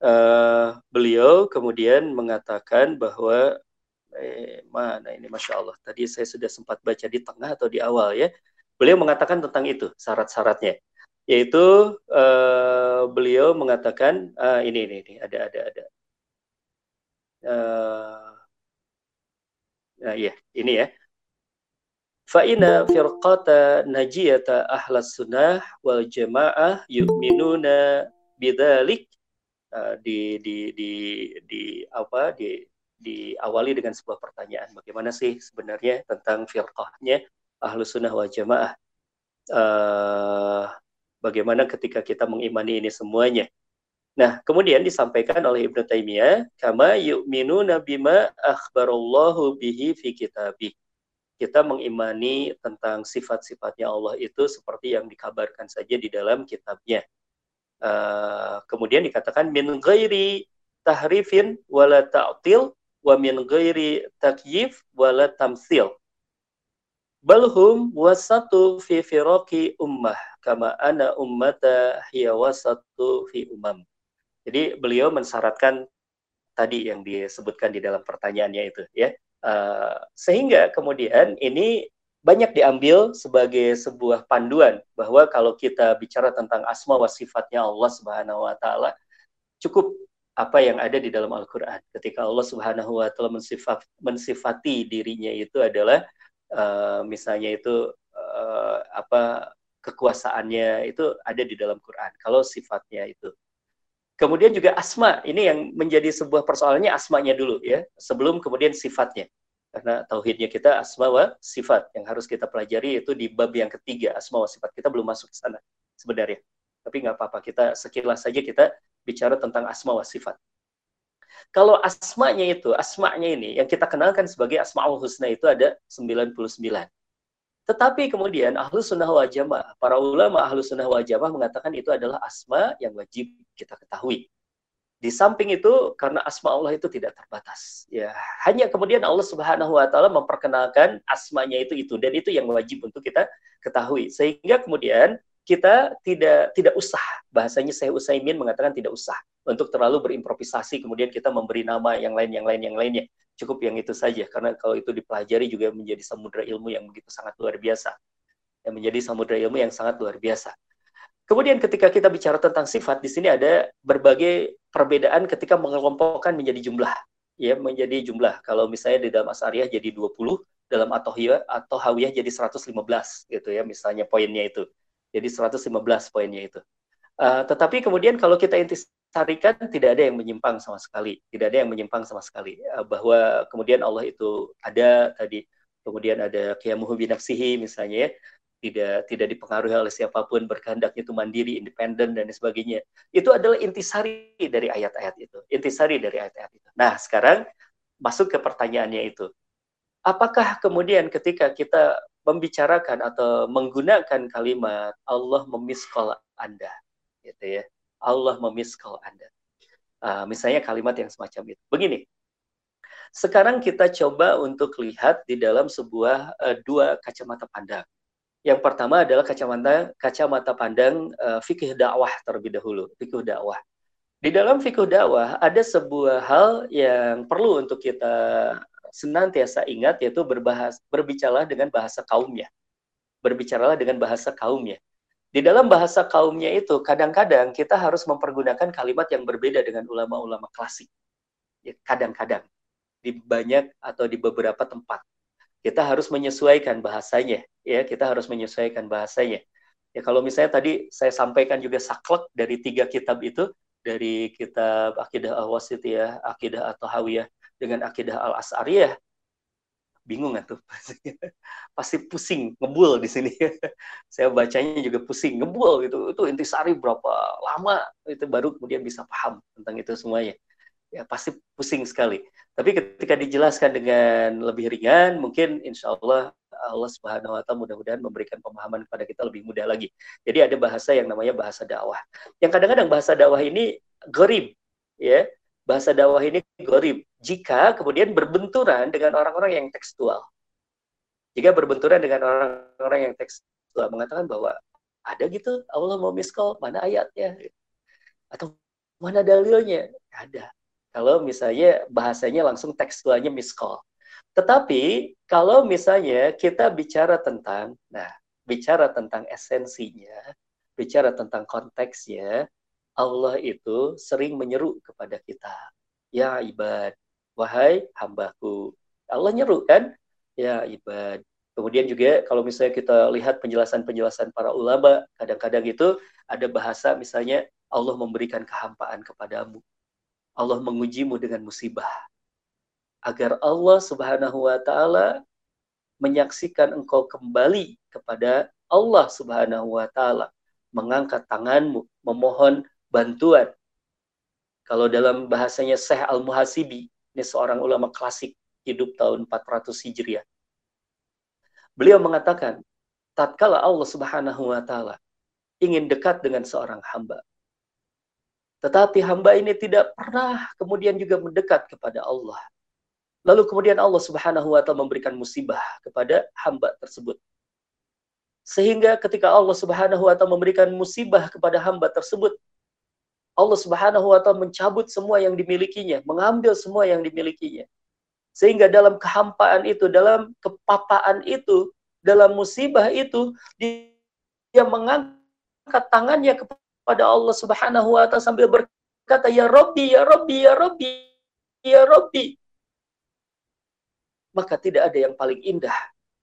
Uh, beliau kemudian mengatakan bahwa eh, mana ini masya Allah tadi saya sudah sempat baca di tengah atau di awal ya. Beliau mengatakan tentang itu syarat-syaratnya. Yaitu uh, beliau mengatakan uh, ini ini ini ada ada ada. Uh, Nah, iya, ini ya. Fa'ina firqata najiyata ahlas sunnah wal jamaah yu'minuna bidalik uh, di, di, di, di apa di diawali dengan sebuah pertanyaan. Bagaimana sih sebenarnya tentang firqahnya ahlus sunnah wal jamaah? Uh, bagaimana ketika kita mengimani ini semuanya? Nah, kemudian disampaikan oleh Ibnu Taimiyah, kama yu'minuna bima akhbarallahu bihi fi kitabih. Kita mengimani tentang sifat-sifatnya Allah itu seperti yang dikabarkan saja di dalam kitabnya. Uh, kemudian dikatakan min ghairi tahrifin wala ta'til wa min ghairi takyif wala tamsil. Balhum wasatu fi firaqi ummah kama ana ummata hiya wasatu fi umam. Jadi beliau mensyaratkan tadi yang disebutkan di dalam pertanyaannya itu ya. Uh, sehingga kemudian ini banyak diambil sebagai sebuah panduan bahwa kalau kita bicara tentang asma wa sifatnya Allah Subhanahu wa taala cukup apa yang ada di dalam Al-Qur'an. Ketika Allah Subhanahu wa taala mensifat, mensifati dirinya itu adalah uh, misalnya itu uh, apa kekuasaannya itu ada di dalam Quran. Kalau sifatnya itu Kemudian juga asma, ini yang menjadi sebuah persoalannya asmanya dulu ya, sebelum kemudian sifatnya. Karena tauhidnya kita asma wa sifat yang harus kita pelajari itu di bab yang ketiga asma wa sifat. Kita belum masuk ke sana sebenarnya. Tapi nggak apa-apa, kita sekilas saja kita bicara tentang asma wa sifat. Kalau asmanya itu, asmanya ini yang kita kenalkan sebagai asmaul husna itu ada 99. Tetapi kemudian ahlu sunnah wal para ulama ahlu sunnah wal mengatakan itu adalah asma yang wajib kita ketahui. Di samping itu karena asma Allah itu tidak terbatas. Ya, hanya kemudian Allah Subhanahu wa taala memperkenalkan asmanya itu itu dan itu yang wajib untuk kita ketahui. Sehingga kemudian kita tidak tidak usah bahasanya saya Usaimin mengatakan tidak usah untuk terlalu berimprovisasi kemudian kita memberi nama yang lain yang lain yang lainnya cukup yang itu saja. Karena kalau itu dipelajari juga menjadi samudra ilmu yang begitu sangat luar biasa. Yang menjadi samudra ilmu yang sangat luar biasa. Kemudian ketika kita bicara tentang sifat di sini ada berbagai perbedaan ketika mengelompokkan menjadi jumlah. Ya menjadi jumlah. Kalau misalnya di dalam asariah jadi 20 dalam atohiyah atau hawiyah jadi 115 gitu ya misalnya poinnya itu. Jadi 115 poinnya itu. Uh, tetapi kemudian kalau kita intisarikan tidak ada yang menyimpang sama sekali, tidak ada yang menyimpang sama sekali uh, bahwa kemudian Allah itu ada tadi, kemudian ada qiyamuhu binafsihi misalnya ya, tidak tidak dipengaruhi oleh siapa pun, berkehendaknya itu mandiri, independen dan sebagainya. Itu adalah intisari dari ayat-ayat itu, intisari dari ayat-ayat itu. Nah, sekarang masuk ke pertanyaannya itu. Apakah kemudian ketika kita membicarakan atau menggunakan kalimat Allah memiskol Anda, gitu ya. Allah memiskol Anda. Uh, misalnya kalimat yang semacam itu. Begini, sekarang kita coba untuk lihat di dalam sebuah uh, dua kacamata pandang. Yang pertama adalah kacamata kacamata pandang uh, fikih dakwah terlebih dahulu, fikih dakwah. Di dalam fikih dakwah ada sebuah hal yang perlu untuk kita senantiasa ingat yaitu berbahas berbicara dengan bahasa kaumnya. Berbicaralah dengan bahasa kaumnya. Di dalam bahasa kaumnya itu, kadang-kadang kita harus mempergunakan kalimat yang berbeda dengan ulama-ulama klasik. Ya, kadang-kadang. Di banyak atau di beberapa tempat. Kita harus menyesuaikan bahasanya. ya Kita harus menyesuaikan bahasanya. Ya, kalau misalnya tadi saya sampaikan juga saklek dari tiga kitab itu, dari kitab Akidah Al-Wasitiyah, Akidah atau Hawiyah, dengan Akidah Al-As'ariyah, bingung tuh? (laughs) Pasti pusing ngebul di sini. (laughs) Saya bacanya juga pusing ngebul gitu. Itu intisari berapa lama itu baru kemudian bisa paham tentang itu semuanya. Ya pasti pusing sekali. Tapi ketika dijelaskan dengan lebih ringan mungkin insya Allah Allah Subhanahu Wa Taala mudah-mudahan memberikan pemahaman kepada kita lebih mudah lagi. Jadi ada bahasa yang namanya bahasa dakwah. Yang kadang-kadang bahasa dakwah ini gerib ya bahasa dakwah ini gorib jika kemudian berbenturan dengan orang-orang yang tekstual. Jika berbenturan dengan orang-orang yang tekstual mengatakan bahwa ada gitu Allah mau miskol mana ayatnya atau mana dalilnya ada. Kalau misalnya bahasanya langsung tekstualnya miskol. Tetapi kalau misalnya kita bicara tentang, nah bicara tentang esensinya, bicara tentang konteksnya, Allah itu sering menyeru kepada kita. Ya ibad, wahai hambaku. Allah nyeru kan? Ya ibad. Kemudian juga kalau misalnya kita lihat penjelasan-penjelasan para ulama, kadang-kadang itu ada bahasa misalnya Allah memberikan kehampaan kepadamu. Allah mengujimu dengan musibah. Agar Allah subhanahu wa ta'ala menyaksikan engkau kembali kepada Allah subhanahu wa ta'ala. Mengangkat tanganmu, memohon bantuan. Kalau dalam bahasanya Syekh Al-Muhasibi, ini seorang ulama klasik hidup tahun 400 Hijriah. Beliau mengatakan, tatkala Allah Subhanahu wa taala ingin dekat dengan seorang hamba, tetapi hamba ini tidak pernah kemudian juga mendekat kepada Allah. Lalu kemudian Allah Subhanahu wa taala memberikan musibah kepada hamba tersebut. Sehingga ketika Allah Subhanahu wa taala memberikan musibah kepada hamba tersebut, Allah Subhanahu wa taala mencabut semua yang dimilikinya, mengambil semua yang dimilikinya. Sehingga dalam kehampaan itu, dalam kepapaan itu, dalam musibah itu, dia mengangkat tangannya kepada Allah Subhanahu wa taala sambil berkata, "Ya Rabbi, ya Rabbi, ya Rabbi, ya Rabbi." Maka tidak ada yang paling indah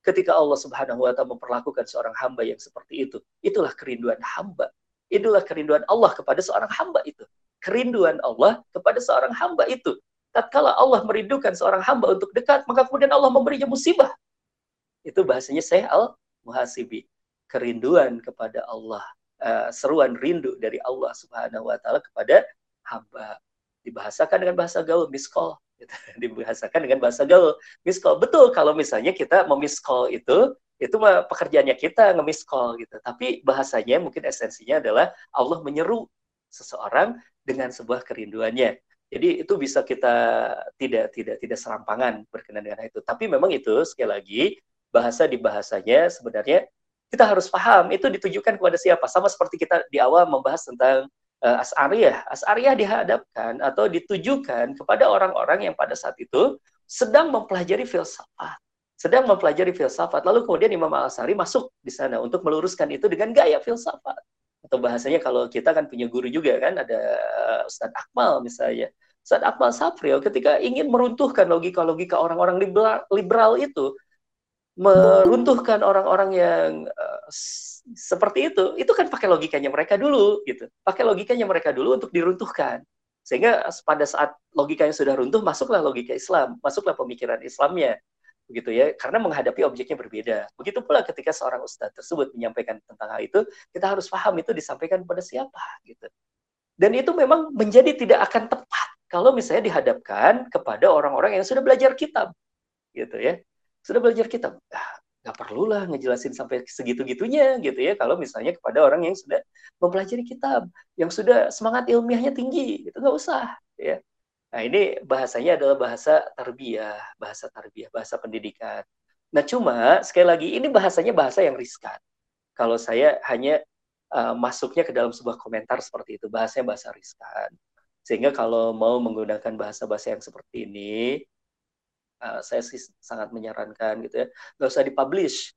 ketika Allah Subhanahu wa taala memperlakukan seorang hamba yang seperti itu. Itulah kerinduan hamba Itulah kerinduan Allah kepada seorang hamba itu. Kerinduan Allah kepada seorang hamba itu. Tatkala Allah merindukan seorang hamba untuk dekat, maka kemudian Allah memberinya musibah. Itu bahasanya saya al-muhasibi. Kerinduan kepada Allah. Uh, seruan rindu dari Allah subhanahu wa ta'ala kepada hamba. Dibahasakan dengan bahasa gaul, miskol. (laughs) Dibahasakan dengan bahasa gaul, miskol. Betul kalau misalnya kita memiskol itu itu mah pekerjaannya kita ngemis call gitu. Tapi bahasanya mungkin esensinya adalah Allah menyeru seseorang dengan sebuah kerinduannya. Jadi itu bisa kita tidak tidak tidak serampangan berkenan dengan itu. Tapi memang itu sekali lagi bahasa di bahasanya sebenarnya kita harus paham itu ditujukan kepada siapa. Sama seperti kita di awal membahas tentang uh, as'ariyah. As'ariyah dihadapkan atau ditujukan kepada orang-orang yang pada saat itu sedang mempelajari filsafat sedang mempelajari filsafat. Lalu kemudian Imam Al-Asari masuk di sana untuk meluruskan itu dengan gaya filsafat. Atau bahasanya kalau kita kan punya guru juga kan, ada Ustadz Akmal misalnya. Ustadz Akmal Safril ketika ingin meruntuhkan logika-logika orang-orang liberal, liberal itu, meruntuhkan orang-orang yang uh, seperti itu, itu kan pakai logikanya mereka dulu gitu. Pakai logikanya mereka dulu untuk diruntuhkan. Sehingga pada saat logikanya sudah runtuh, masuklah logika Islam, masuklah pemikiran Islamnya begitu ya karena menghadapi objeknya berbeda. Begitu pula ketika seorang ustadz tersebut menyampaikan tentang hal itu kita harus paham itu disampaikan kepada siapa gitu. Dan itu memang menjadi tidak akan tepat kalau misalnya dihadapkan kepada orang-orang yang sudah belajar kitab gitu ya. Sudah belajar kitab. Ah, nggak perlulah ngejelasin sampai segitu-gitunya gitu ya kalau misalnya kepada orang yang sudah mempelajari kitab yang sudah semangat ilmiahnya tinggi gitu nggak usah ya Nah, ini bahasanya adalah bahasa tarbiyah, bahasa tarbiyah, bahasa pendidikan. Nah, cuma sekali lagi ini bahasanya bahasa yang riskan. Kalau saya hanya uh, masuknya ke dalam sebuah komentar seperti itu, bahasanya bahasa riskan. Sehingga kalau mau menggunakan bahasa-bahasa yang seperti ini, uh, saya sih sangat menyarankan gitu ya, nggak usah dipublish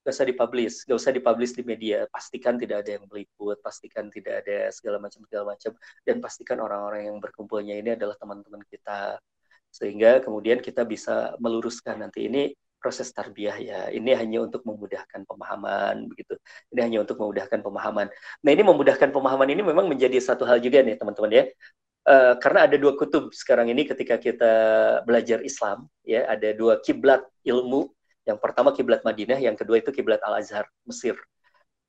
gak usah dipublish, gak usah dipublish di media. Pastikan tidak ada yang meliput, pastikan tidak ada segala macam segala macam, dan pastikan orang-orang yang berkumpulnya ini adalah teman-teman kita, sehingga kemudian kita bisa meluruskan nanti ini proses tarbiyah ya. Ini hanya untuk memudahkan pemahaman begitu. Ini hanya untuk memudahkan pemahaman. Nah ini memudahkan pemahaman ini memang menjadi satu hal juga nih teman-teman ya. Uh, karena ada dua kutub sekarang ini ketika kita belajar Islam ya ada dua kiblat ilmu yang pertama kiblat Madinah, yang kedua itu kiblat Al Azhar Mesir.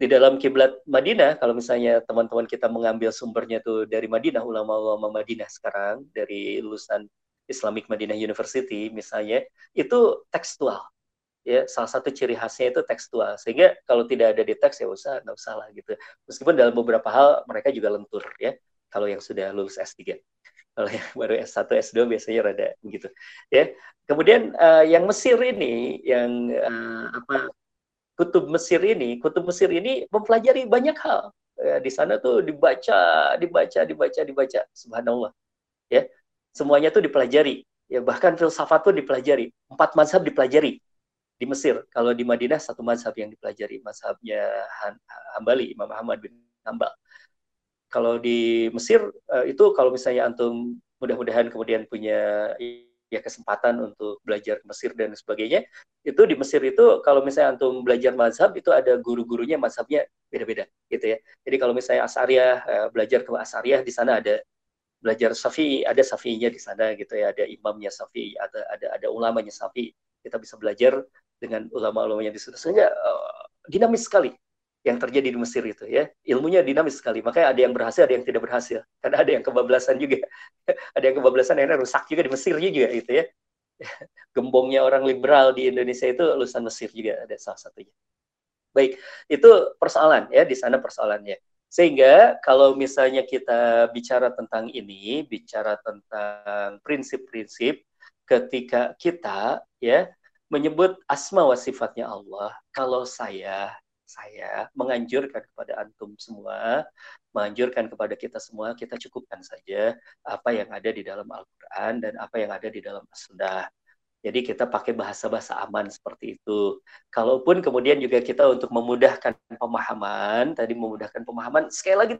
Di dalam kiblat Madinah, kalau misalnya teman-teman kita mengambil sumbernya itu dari Madinah, ulama-ulama Madinah sekarang dari lulusan Islamic Madinah University misalnya, itu tekstual. Ya, salah satu ciri khasnya itu tekstual. Sehingga kalau tidak ada di teks ya usah nggak usah lah gitu. Meskipun dalam beberapa hal mereka juga lentur ya. Kalau yang sudah lulus S3 kalau yang (laughs) baru S1 S2 biasanya rada begitu ya. Kemudian uh, yang Mesir ini yang uh, apa kutub Mesir ini kutub Mesir ini mempelajari banyak hal. Ya, di sana tuh dibaca dibaca dibaca dibaca subhanallah ya. Semuanya tuh dipelajari ya. Bahkan filsafat tuh dipelajari. Empat mazhab dipelajari di Mesir. Kalau di Madinah satu mazhab yang dipelajari mazhabnya Han Hambali Imam Ahmad bin Hambal kalau di Mesir uh, itu kalau misalnya antum mudah-mudahan kemudian punya ya kesempatan untuk belajar Mesir dan sebagainya itu di Mesir itu kalau misalnya antum belajar mazhab itu ada guru-gurunya mazhabnya beda-beda gitu ya. Jadi kalau misalnya Asariah uh, belajar ke Asariah di sana ada belajar Syafi'i ada Syafi'inya di sana gitu ya. Ada imamnya Syafi'i ada ada ada ulamanya Syafi'i. Kita bisa belajar dengan ulama-ulamanya di sana. Sehingga uh, dinamis sekali yang terjadi di Mesir itu ya. Ilmunya dinamis sekali makanya ada yang berhasil ada yang tidak berhasil. Karena ada yang kebablasan juga. (laughs) Ada yang kebablasan akhirnya rusak juga di Mesir juga gitu ya. (laughs) Gembongnya orang liberal di Indonesia itu lulusan Mesir juga ada salah satunya. Baik itu persoalan ya di sana persoalannya. Sehingga kalau misalnya kita bicara tentang ini bicara tentang prinsip-prinsip ketika kita ya menyebut asma wa sifatnya Allah kalau saya saya menganjurkan kepada antum semua, menganjurkan kepada kita semua, kita cukupkan saja apa yang ada di dalam Al-Quran dan apa yang ada di dalam As-Sunnah. Jadi kita pakai bahasa-bahasa aman seperti itu. Kalaupun kemudian juga kita untuk memudahkan pemahaman, tadi memudahkan pemahaman, sekali lagi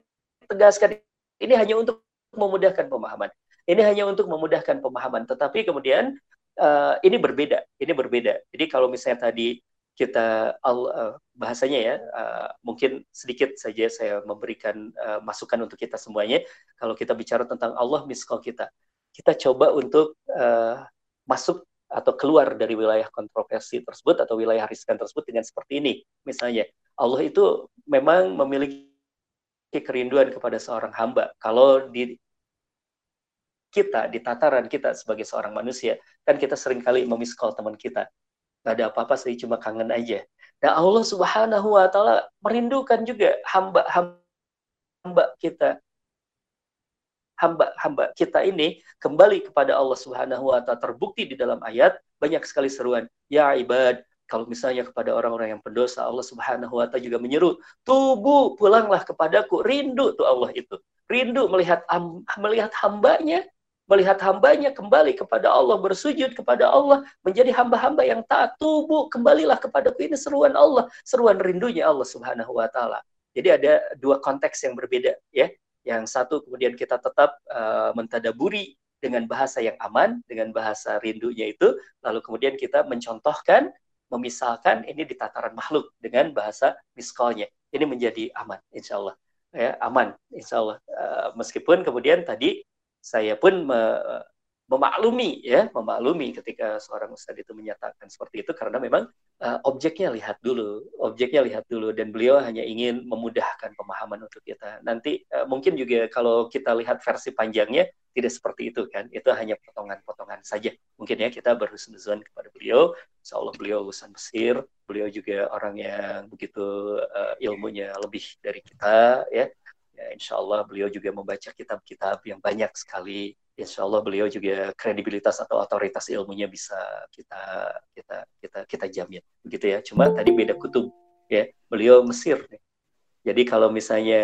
tegaskan, ini hanya untuk memudahkan pemahaman. Ini hanya untuk memudahkan pemahaman. Tetapi kemudian uh, ini berbeda. Ini berbeda. Jadi kalau misalnya tadi kita uh, bahasanya ya uh, mungkin sedikit saja saya memberikan uh, masukan untuk kita semuanya. Kalau kita bicara tentang Allah miskal kita. Kita coba untuk masuk atau keluar dari wilayah kontroversi tersebut atau wilayah riskan tersebut dengan seperti ini. Misalnya Allah itu memang memiliki kerinduan kepada seorang hamba. Kalau di kita di tataran kita sebagai seorang manusia kan kita sering kali memiskol teman kita Gak ada apa-apa sih, cuma kangen aja. Nah Allah subhanahu wa ta'ala merindukan juga hamba-hamba kita. Hamba-hamba kita ini kembali kepada Allah subhanahu wa ta'ala. Terbukti di dalam ayat, banyak sekali seruan. Ya ibad, kalau misalnya kepada orang-orang yang pendosa, Allah subhanahu wa ta'ala juga menyeru, tubuh pulanglah kepadaku. Rindu tuh Allah itu. Rindu melihat melihat hambanya melihat hambanya kembali kepada Allah, bersujud kepada Allah, menjadi hamba-hamba yang taat, tubuh, kembalilah kepadaku. Ini seruan Allah, seruan rindunya Allah subhanahu wa ta'ala. Jadi ada dua konteks yang berbeda ya. Yang satu kemudian kita tetap uh, mentadaburi dengan bahasa yang aman, dengan bahasa rindunya itu, lalu kemudian kita mencontohkan, memisalkan ini di tataran makhluk dengan bahasa miskolnya. ini menjadi aman, insya Allah. Ya, aman, insya Allah. Uh, meskipun kemudian tadi saya pun me, memaklumi ya memaklumi ketika seorang ustadz itu menyatakan seperti itu karena memang uh, objeknya lihat dulu objeknya lihat dulu dan beliau hanya ingin memudahkan pemahaman untuk kita. Nanti uh, mungkin juga kalau kita lihat versi panjangnya tidak seperti itu kan? Itu hanya potongan-potongan saja. Mungkin ya kita berhusnuzon kepada beliau. Allah beliau lulusan Mesir. Beliau juga orang yang begitu uh, ilmunya lebih dari kita ya ya insya Allah beliau juga membaca kitab-kitab yang banyak sekali. Insya Allah beliau juga kredibilitas atau otoritas ilmunya bisa kita kita kita kita jamin. Begitu ya. Cuma tadi beda kutub ya. Beliau Mesir jadi kalau misalnya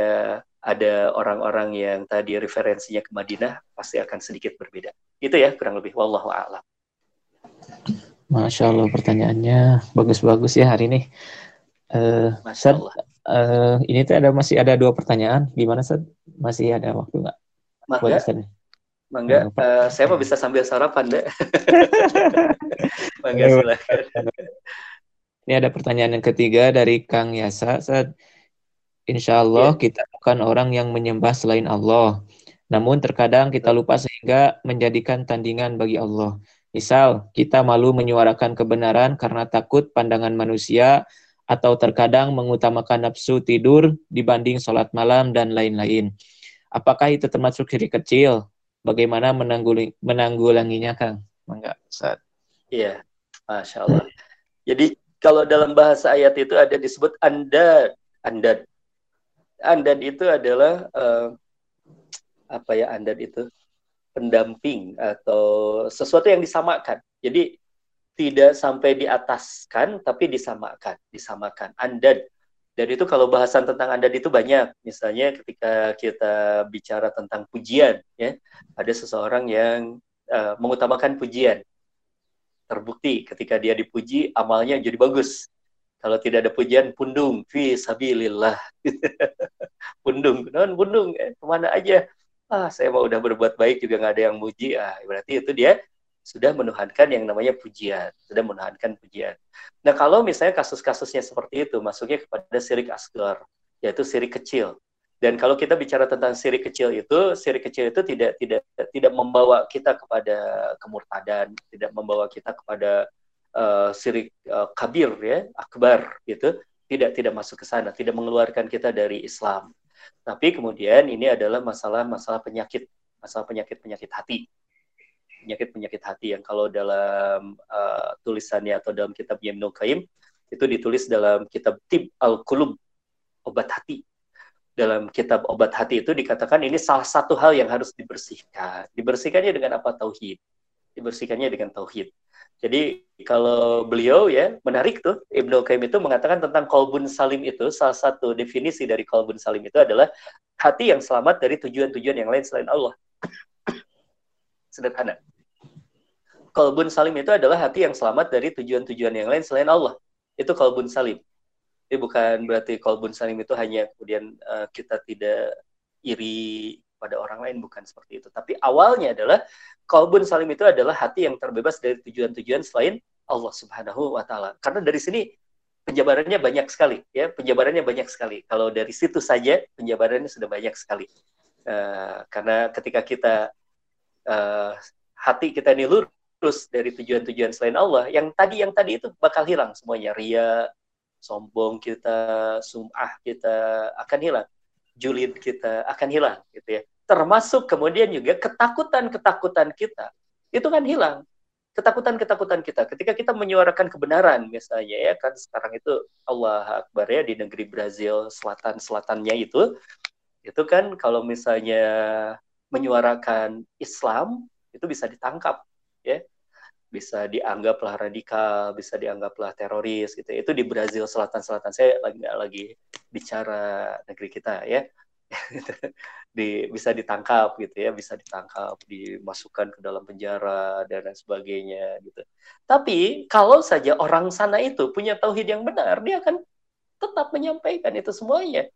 ada orang-orang yang tadi referensinya ke Madinah pasti akan sedikit berbeda. Itu ya kurang lebih. Wallahu a'lam. Masya Allah pertanyaannya. Bagus-bagus ya hari ini. Uh, Masya Allah. Uh, ini tuh ada masih ada dua pertanyaan gimana Sad? masih ada waktu nggak? Mangga. Mangga, uh, saya mau bisa sambil sarapan deh. (laughs) Mangga silakan. (laughs) Ini ada pertanyaan yang ketiga dari Kang Yasa. Saat Insya Allah ya. kita bukan orang yang menyembah selain Allah. Namun terkadang kita lupa sehingga menjadikan tandingan bagi Allah. Misal, kita malu menyuarakan kebenaran karena takut pandangan manusia atau terkadang mengutamakan nafsu tidur dibanding sholat malam dan lain-lain. Apakah itu termasuk syirik kecil? bagaimana menangguling, menanggulanginya Kang? Mangga, saat. Iya, Masya Allah. Jadi kalau dalam bahasa ayat itu ada disebut anda, anda, anda itu adalah uh, apa ya anda itu pendamping atau sesuatu yang disamakan. Jadi tidak sampai di ataskan tapi disamakan, disamakan. Anda dan itu kalau bahasan tentang adat itu banyak. Misalnya ketika kita bicara tentang pujian, ya, ada seseorang yang uh, mengutamakan pujian. Terbukti ketika dia dipuji, amalnya jadi bagus. Kalau tidak ada pujian, pundung, fi sabilillah. (laughs) pundung, non pundung, eh, ke mana aja? Ah, saya mau udah berbuat baik juga nggak ada yang muji. Ah, berarti itu dia sudah menuhankan yang namanya pujian, sudah menuhankan pujian. Nah, kalau misalnya kasus-kasusnya seperti itu, masuknya kepada sirik asgar, yaitu sirik kecil. Dan kalau kita bicara tentang sirik kecil itu, sirik kecil itu tidak tidak tidak membawa kita kepada kemurtadan, tidak membawa kita kepada uh, sirik uh, kabir ya, akbar gitu. Tidak tidak masuk ke sana, tidak mengeluarkan kita dari Islam. Tapi kemudian ini adalah masalah-masalah penyakit, masalah penyakit-penyakit hati penyakit-penyakit hati yang kalau dalam uh, tulisannya atau dalam kitabnya Ibnu Qayyim itu ditulis dalam kitab Tib al-Qulub obat hati. Dalam kitab obat hati itu dikatakan ini salah satu hal yang harus dibersihkan. Dibersihkannya dengan apa? Tauhid. Dibersihkannya dengan tauhid. Jadi kalau beliau ya menarik tuh Ibnu Qayyim itu mengatakan tentang kolbun salim itu salah satu definisi dari kolbun salim itu adalah hati yang selamat dari tujuan-tujuan yang lain selain Allah. (coughs) Sederhana kalbun salim itu adalah hati yang selamat dari tujuan-tujuan yang lain selain Allah. Itu kalbun salim. Jadi bukan berarti kalbun salim itu hanya kemudian uh, kita tidak iri pada orang lain, bukan seperti itu. Tapi awalnya adalah kalbun salim itu adalah hati yang terbebas dari tujuan-tujuan selain Allah Subhanahu wa taala. Karena dari sini penjabarannya banyak sekali, ya penjabarannya banyak sekali. Kalau dari situ saja penjabarannya sudah banyak sekali. Uh, karena ketika kita uh, hati kita ini lurus terus dari tujuan-tujuan selain Allah, yang tadi yang tadi itu bakal hilang semuanya. Ria, sombong kita, sum'ah kita akan hilang. Julid kita akan hilang gitu ya. Termasuk kemudian juga ketakutan-ketakutan kita. Itu kan hilang. Ketakutan-ketakutan kita ketika kita menyuarakan kebenaran misalnya ya kan sekarang itu Allah Akbar ya di negeri Brazil selatan-selatannya itu itu kan kalau misalnya menyuarakan Islam itu bisa ditangkap ya bisa dianggaplah radikal, bisa dianggaplah teroris gitu. Itu di Brazil selatan-selatan. Saya lagi lagi bicara negeri kita ya. (laughs) di bisa ditangkap gitu ya, bisa ditangkap, dimasukkan ke dalam penjara dan lain sebagainya gitu. Tapi kalau saja orang sana itu punya tauhid yang benar, dia akan tetap menyampaikan itu semuanya.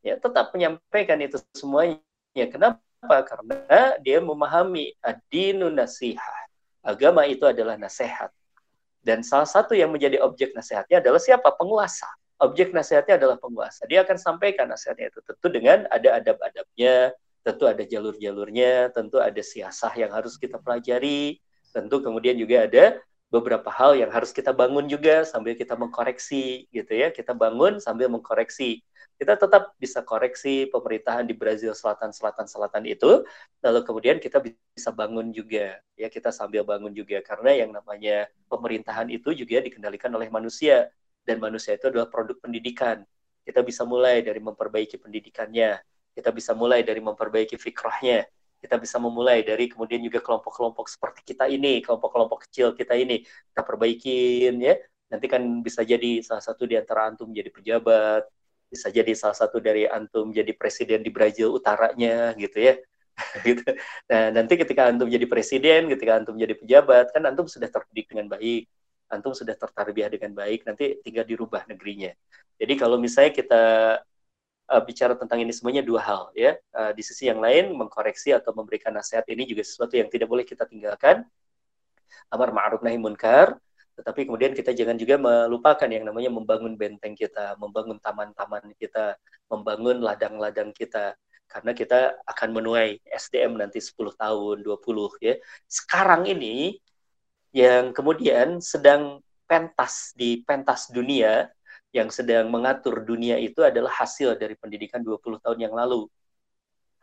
Ya, tetap menyampaikan itu semuanya. Kenapa? Karena dia memahami adinu nasihat. Agama itu adalah nasihat. Dan salah satu yang menjadi objek nasihatnya adalah siapa? Penguasa. objek nasihatnya adalah penguasa. Dia akan sampaikan nasihatnya itu tentu dengan ada adab-adabnya, tentu ada jalur-jalurnya, tentu ada siasah yang harus kita pelajari, tentu kemudian juga ada beberapa hal yang harus kita bangun juga sambil kita mengkoreksi gitu ya. Kita bangun sambil mengkoreksi. Kita tetap bisa koreksi pemerintahan di Brazil Selatan Selatan Selatan itu, lalu kemudian kita bisa bangun juga ya kita sambil bangun juga karena yang namanya pemerintahan itu juga dikendalikan oleh manusia dan manusia itu adalah produk pendidikan. Kita bisa mulai dari memperbaiki pendidikannya, kita bisa mulai dari memperbaiki fikrahnya, kita bisa memulai dari kemudian juga kelompok-kelompok seperti kita ini, kelompok-kelompok kecil kita ini, kita perbaikin ya. Nanti kan bisa jadi salah satu di antara antum jadi pejabat, bisa jadi salah satu dari antum jadi presiden di Brazil utaranya gitu ya. (laughs) gitu. Nah, nanti ketika antum jadi presiden, ketika antum jadi pejabat, kan antum sudah terdidik dengan baik, antum sudah tertarbiyah dengan baik, nanti tinggal dirubah negerinya. Jadi kalau misalnya kita uh, bicara tentang ini semuanya dua hal ya. Uh, di sisi yang lain mengkoreksi atau memberikan nasihat ini juga sesuatu yang tidak boleh kita tinggalkan. Amar ma'ruf nahi munkar, tetapi kemudian kita jangan juga melupakan yang namanya membangun benteng kita, membangun taman-taman kita, membangun ladang-ladang kita karena kita akan menuai SDM nanti 10 tahun, 20 ya. Sekarang ini yang kemudian sedang pentas di pentas dunia yang sedang mengatur dunia itu adalah hasil dari pendidikan 20 tahun yang lalu.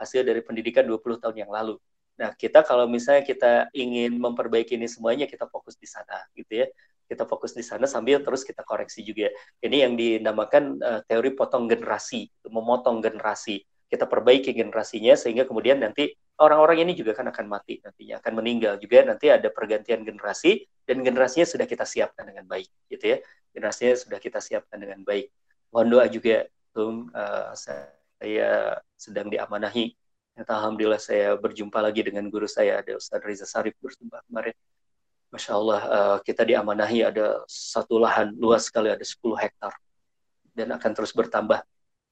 Hasil dari pendidikan 20 tahun yang lalu. Nah, kita kalau misalnya kita ingin memperbaiki ini semuanya, kita fokus di sana, gitu ya. Kita fokus di sana sambil terus kita koreksi juga. Ini yang dinamakan uh, teori potong generasi, memotong generasi. Kita perbaiki generasinya sehingga kemudian nanti orang-orang ini juga kan akan mati nantinya, akan meninggal juga. Nanti ada pergantian generasi dan generasinya sudah kita siapkan dengan baik, gitu ya generasinya sudah kita siapkan dengan baik. Mohon doa juga, Tum, uh, saya sedang diamanahi. Alhamdulillah saya berjumpa lagi dengan guru saya, ada Ustaz Riza Sarif berjumpa kemarin. Masya Allah, uh, kita diamanahi ada satu lahan luas sekali, ada 10 hektar. Dan akan terus bertambah.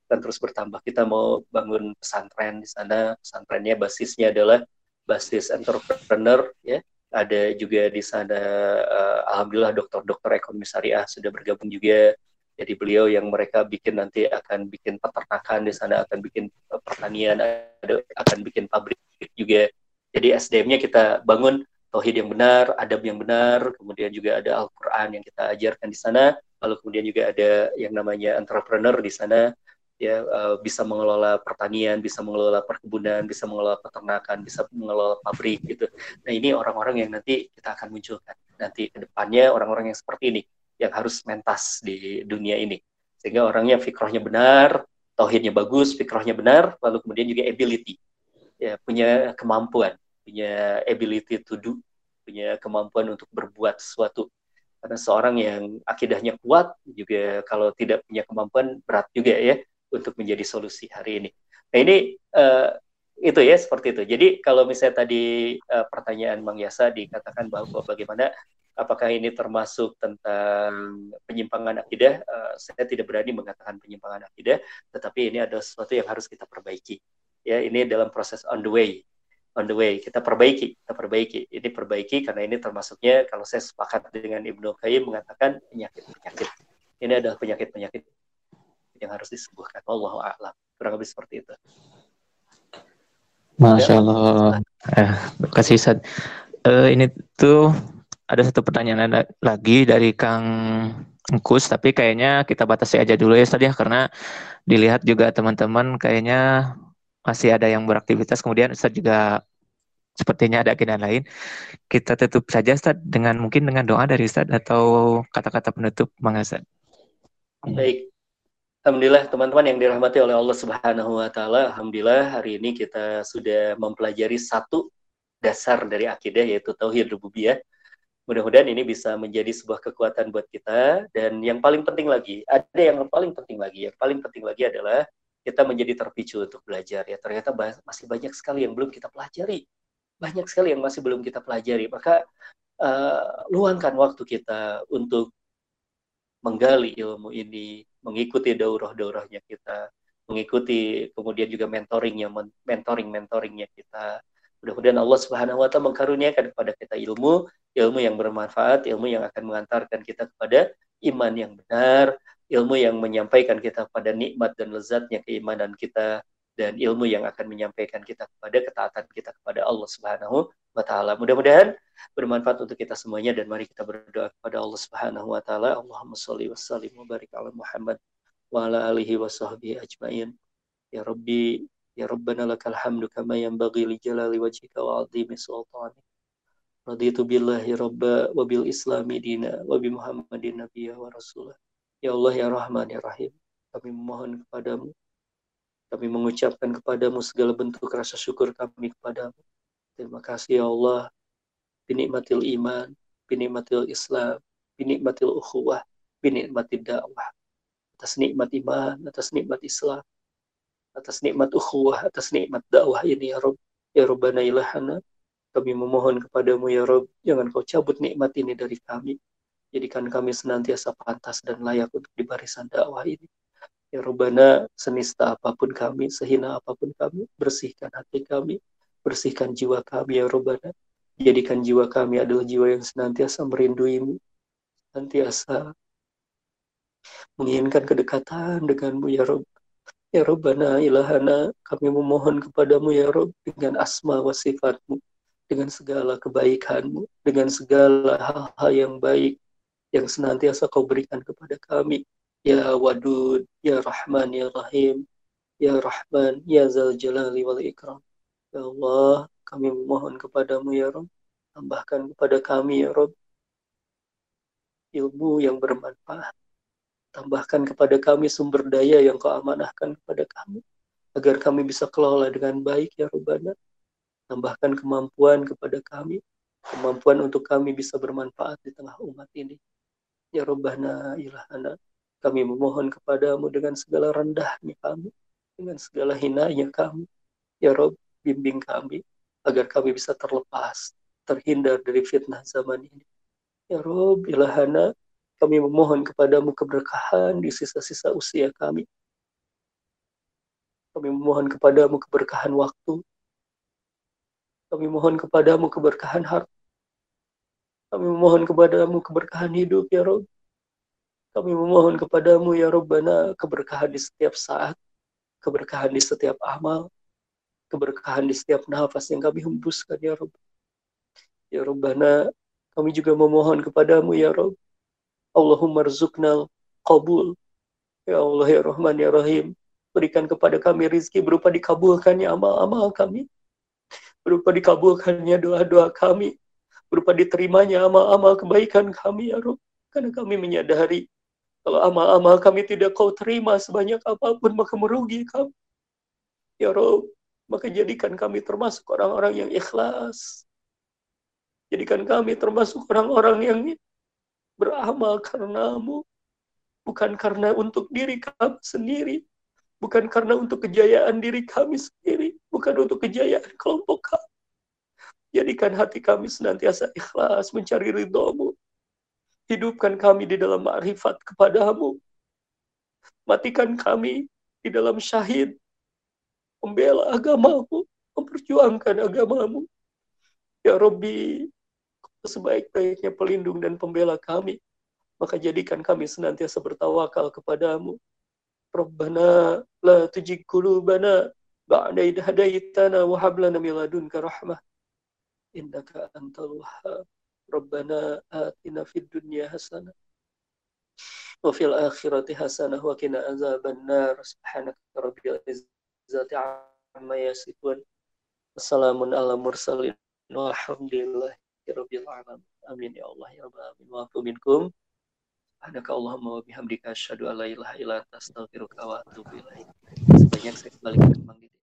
Akan terus bertambah. Kita mau bangun pesantren di sana. Pesantrennya basisnya adalah basis entrepreneur, ya. Ada juga di sana uh, alhamdulillah dokter-dokter ekonomi syariah sudah bergabung juga. Jadi beliau yang mereka bikin nanti akan bikin peternakan di sana akan bikin uh, pertanian ada akan bikin pabrik juga. Jadi SDM-nya kita bangun tauhid yang benar adab yang benar kemudian juga ada Al-Qur'an yang kita ajarkan di sana. Lalu kemudian juga ada yang namanya entrepreneur di sana ya uh, bisa mengelola pertanian, bisa mengelola perkebunan, bisa mengelola peternakan, bisa mengelola pabrik gitu. Nah ini orang-orang yang nanti kita akan munculkan. Nanti ke depannya orang-orang yang seperti ini yang harus mentas di dunia ini. Sehingga orangnya fikrohnya benar, tauhidnya bagus, fikrohnya benar, lalu kemudian juga ability. Ya punya kemampuan, punya ability to do, punya kemampuan untuk berbuat sesuatu. Karena seorang yang akidahnya kuat juga kalau tidak punya kemampuan berat juga ya untuk menjadi solusi hari ini. Nah ini uh, itu ya seperti itu. Jadi kalau misalnya tadi uh, pertanyaan Bang Yasa dikatakan bahwa bagaimana apakah ini termasuk tentang penyimpangan akidah, uh, saya tidak berani mengatakan penyimpangan akidah, tetapi ini adalah sesuatu yang harus kita perbaiki. Ya, ini dalam proses on the way. On the way, kita perbaiki, kita perbaiki. Ini perbaiki karena ini termasuknya kalau saya sepakat dengan Ibnu Qayyim mengatakan penyakit-penyakit. Ini adalah penyakit-penyakit yang harus disembuhkan. Allah a'lam. Kurang lebih seperti itu. Masya Allah. Eh, kasih Sad. Uh, ini tuh ada satu pertanyaan lagi dari Kang Engkus, tapi kayaknya kita batasi aja dulu ya Ustaz ya, karena dilihat juga teman-teman kayaknya masih ada yang beraktivitas, kemudian Ustaz juga sepertinya ada agenda lain. Kita tutup saja Ustaz dengan mungkin dengan doa dari Ustaz atau kata-kata penutup Bang Ustaz. Baik, Alhamdulillah teman-teman yang dirahmati oleh Allah Subhanahu wa taala, alhamdulillah hari ini kita sudah mempelajari satu dasar dari akidah yaitu tauhid rububiyah. Mudah-mudahan ini bisa menjadi sebuah kekuatan buat kita dan yang paling penting lagi, ada yang paling penting lagi, yang paling penting lagi adalah kita menjadi terpicu untuk belajar ya. Ternyata masih banyak sekali yang belum kita pelajari. Banyak sekali yang masih belum kita pelajari. Maka uh, luangkan waktu kita untuk menggali ilmu ini, mengikuti daurah-daurahnya kita, mengikuti kemudian juga mentoringnya, mentoring-mentoringnya kita. Mudah-mudahan Allah Subhanahu wa taala mengkaruniakan kepada kita ilmu, ilmu yang bermanfaat, ilmu yang akan mengantarkan kita kepada iman yang benar, ilmu yang menyampaikan kita pada nikmat dan lezatnya keimanan kita dan ilmu yang akan menyampaikan kita kepada ketaatan kita kepada Allah Subhanahu wa taala. Mudah-mudahan bermanfaat untuk kita semuanya dan mari kita berdoa kepada Allah Subhanahu wa taala. Allahumma shalli wa sallim wa barik ala Muhammad wa ala alihi wa sahbihi ajmain. Ya Rabbi, ya Rabbana lakal hamdu kama yanbaghi li jalali wajhika wa 'azimi sultanik. Raditu billahi rabba wa bil islami dina wa bi Muhammadin nabiyya wa rasulah. Ya Allah ya Rahman ya Rahim. Kami memohon kepadamu kami mengucapkan kepadamu segala bentuk rasa syukur kami kepadamu. Terima kasih ya Allah. Binikmatil iman, binikmatil Islam, binikmatil ukhuwah, binikmatil dakwah. Atas nikmat iman, atas nikmat Islam, atas nikmat ukhuwah, atas nikmat dakwah ini ya Rabb. Ya Rabbana ilahana. Kami memohon kepadamu ya Rabb, jangan kau cabut nikmat ini dari kami. Jadikan kami senantiasa pantas dan layak untuk di barisan dakwah ini. Ya Rabbana, senista apa pun kami, sehina apa pun kami, bersihkan hati kami, bersihkan jiwa kami, Ya Rabbana. Jadikan jiwa kami adalah jiwa yang senantiasa merinduimu, senantiasa menginginkan kedekatan denganmu, Ya Rabb. Ya Rabbana, ilahana, kami memohon kepadamu, Ya Rabb, dengan asma wa sifatmu, dengan segala kebaikanmu, dengan segala hal-hal yang baik, yang senantiasa kau berikan kepada kami. Ya Wadud, Ya Rahman, Ya Rahim, Ya Rahman, Ya Zal Jalali wal Ikram. Ya Allah, kami memohon kepadamu ya Rob. Tambahkan kepada kami ya Rob ilmu yang bermanfaat. Tambahkan kepada kami sumber daya yang kau amanahkan kepada kami. Agar kami bisa kelola dengan baik ya Rabbana. Tambahkan kemampuan kepada kami. Kemampuan untuk kami bisa bermanfaat di tengah umat ini. Ya Rabbana ilahana. Kami memohon kepadamu dengan segala rendahnya kami, dengan segala hinanya kami. Ya Rob, bimbing kami agar kami bisa terlepas, terhindar dari fitnah zaman ini. Ya Rob, ilahana, kami memohon kepadamu keberkahan di sisa-sisa usia kami. Kami memohon kepadamu keberkahan waktu. Kami mohon kepadamu keberkahan harta. Kami memohon kepadamu keberkahan hidup, ya Rob. Kami memohon kepadamu ya Rabbana keberkahan di setiap saat, keberkahan di setiap amal, keberkahan di setiap nafas yang kami hembuskan ya Rabb. Ya Rabbana, kami juga memohon kepadamu ya Rabb. Allahumma rizuknal qabul. Ya Allah ya Rahman ya Rahim. Berikan kepada kami rizki berupa dikabulkannya amal-amal kami. Berupa dikabulkannya doa-doa kami. Berupa diterimanya amal-amal kebaikan kami ya Rabb. Karena kami menyadari kalau amal-amal kami tidak kau terima sebanyak apa pun, maka merugi kami. Ya Rob, maka jadikan kami termasuk orang-orang yang ikhlas. Jadikan kami termasuk orang-orang yang beramal karenamu. Bukan karena untuk diri kami sendiri. Bukan karena untuk kejayaan diri kami sendiri. Bukan untuk kejayaan kelompok kami. Jadikan hati kami senantiasa ikhlas mencari ridhomu. Hidupkan kami di dalam ma'rifat kepadamu. Matikan kami di dalam syahid. Membela agamamu. Memperjuangkan agamamu. Ya Rabbi, sebaik-baiknya pelindung dan pembela kami. Maka jadikan kami senantiasa bertawakal kepadamu. Rabbana la tujik kulubana hadaitana wa hablana rahmah. Antal wahhab. Rabbana atina fid dunya hasanah wa fil akhirati hasanah wa qina azaban nar subhanaka rabbil izzati amma yasifun wassalamun ala mursalin walhamdulillahi rabbil alamin amin ya Allah ya rabbal alamin wa minkum subhanaka allahumma wa bihamdika asyhadu an la ilaha illa anta astaghfiruka wa atubu ilaik sebanyak saya kembali ke Didi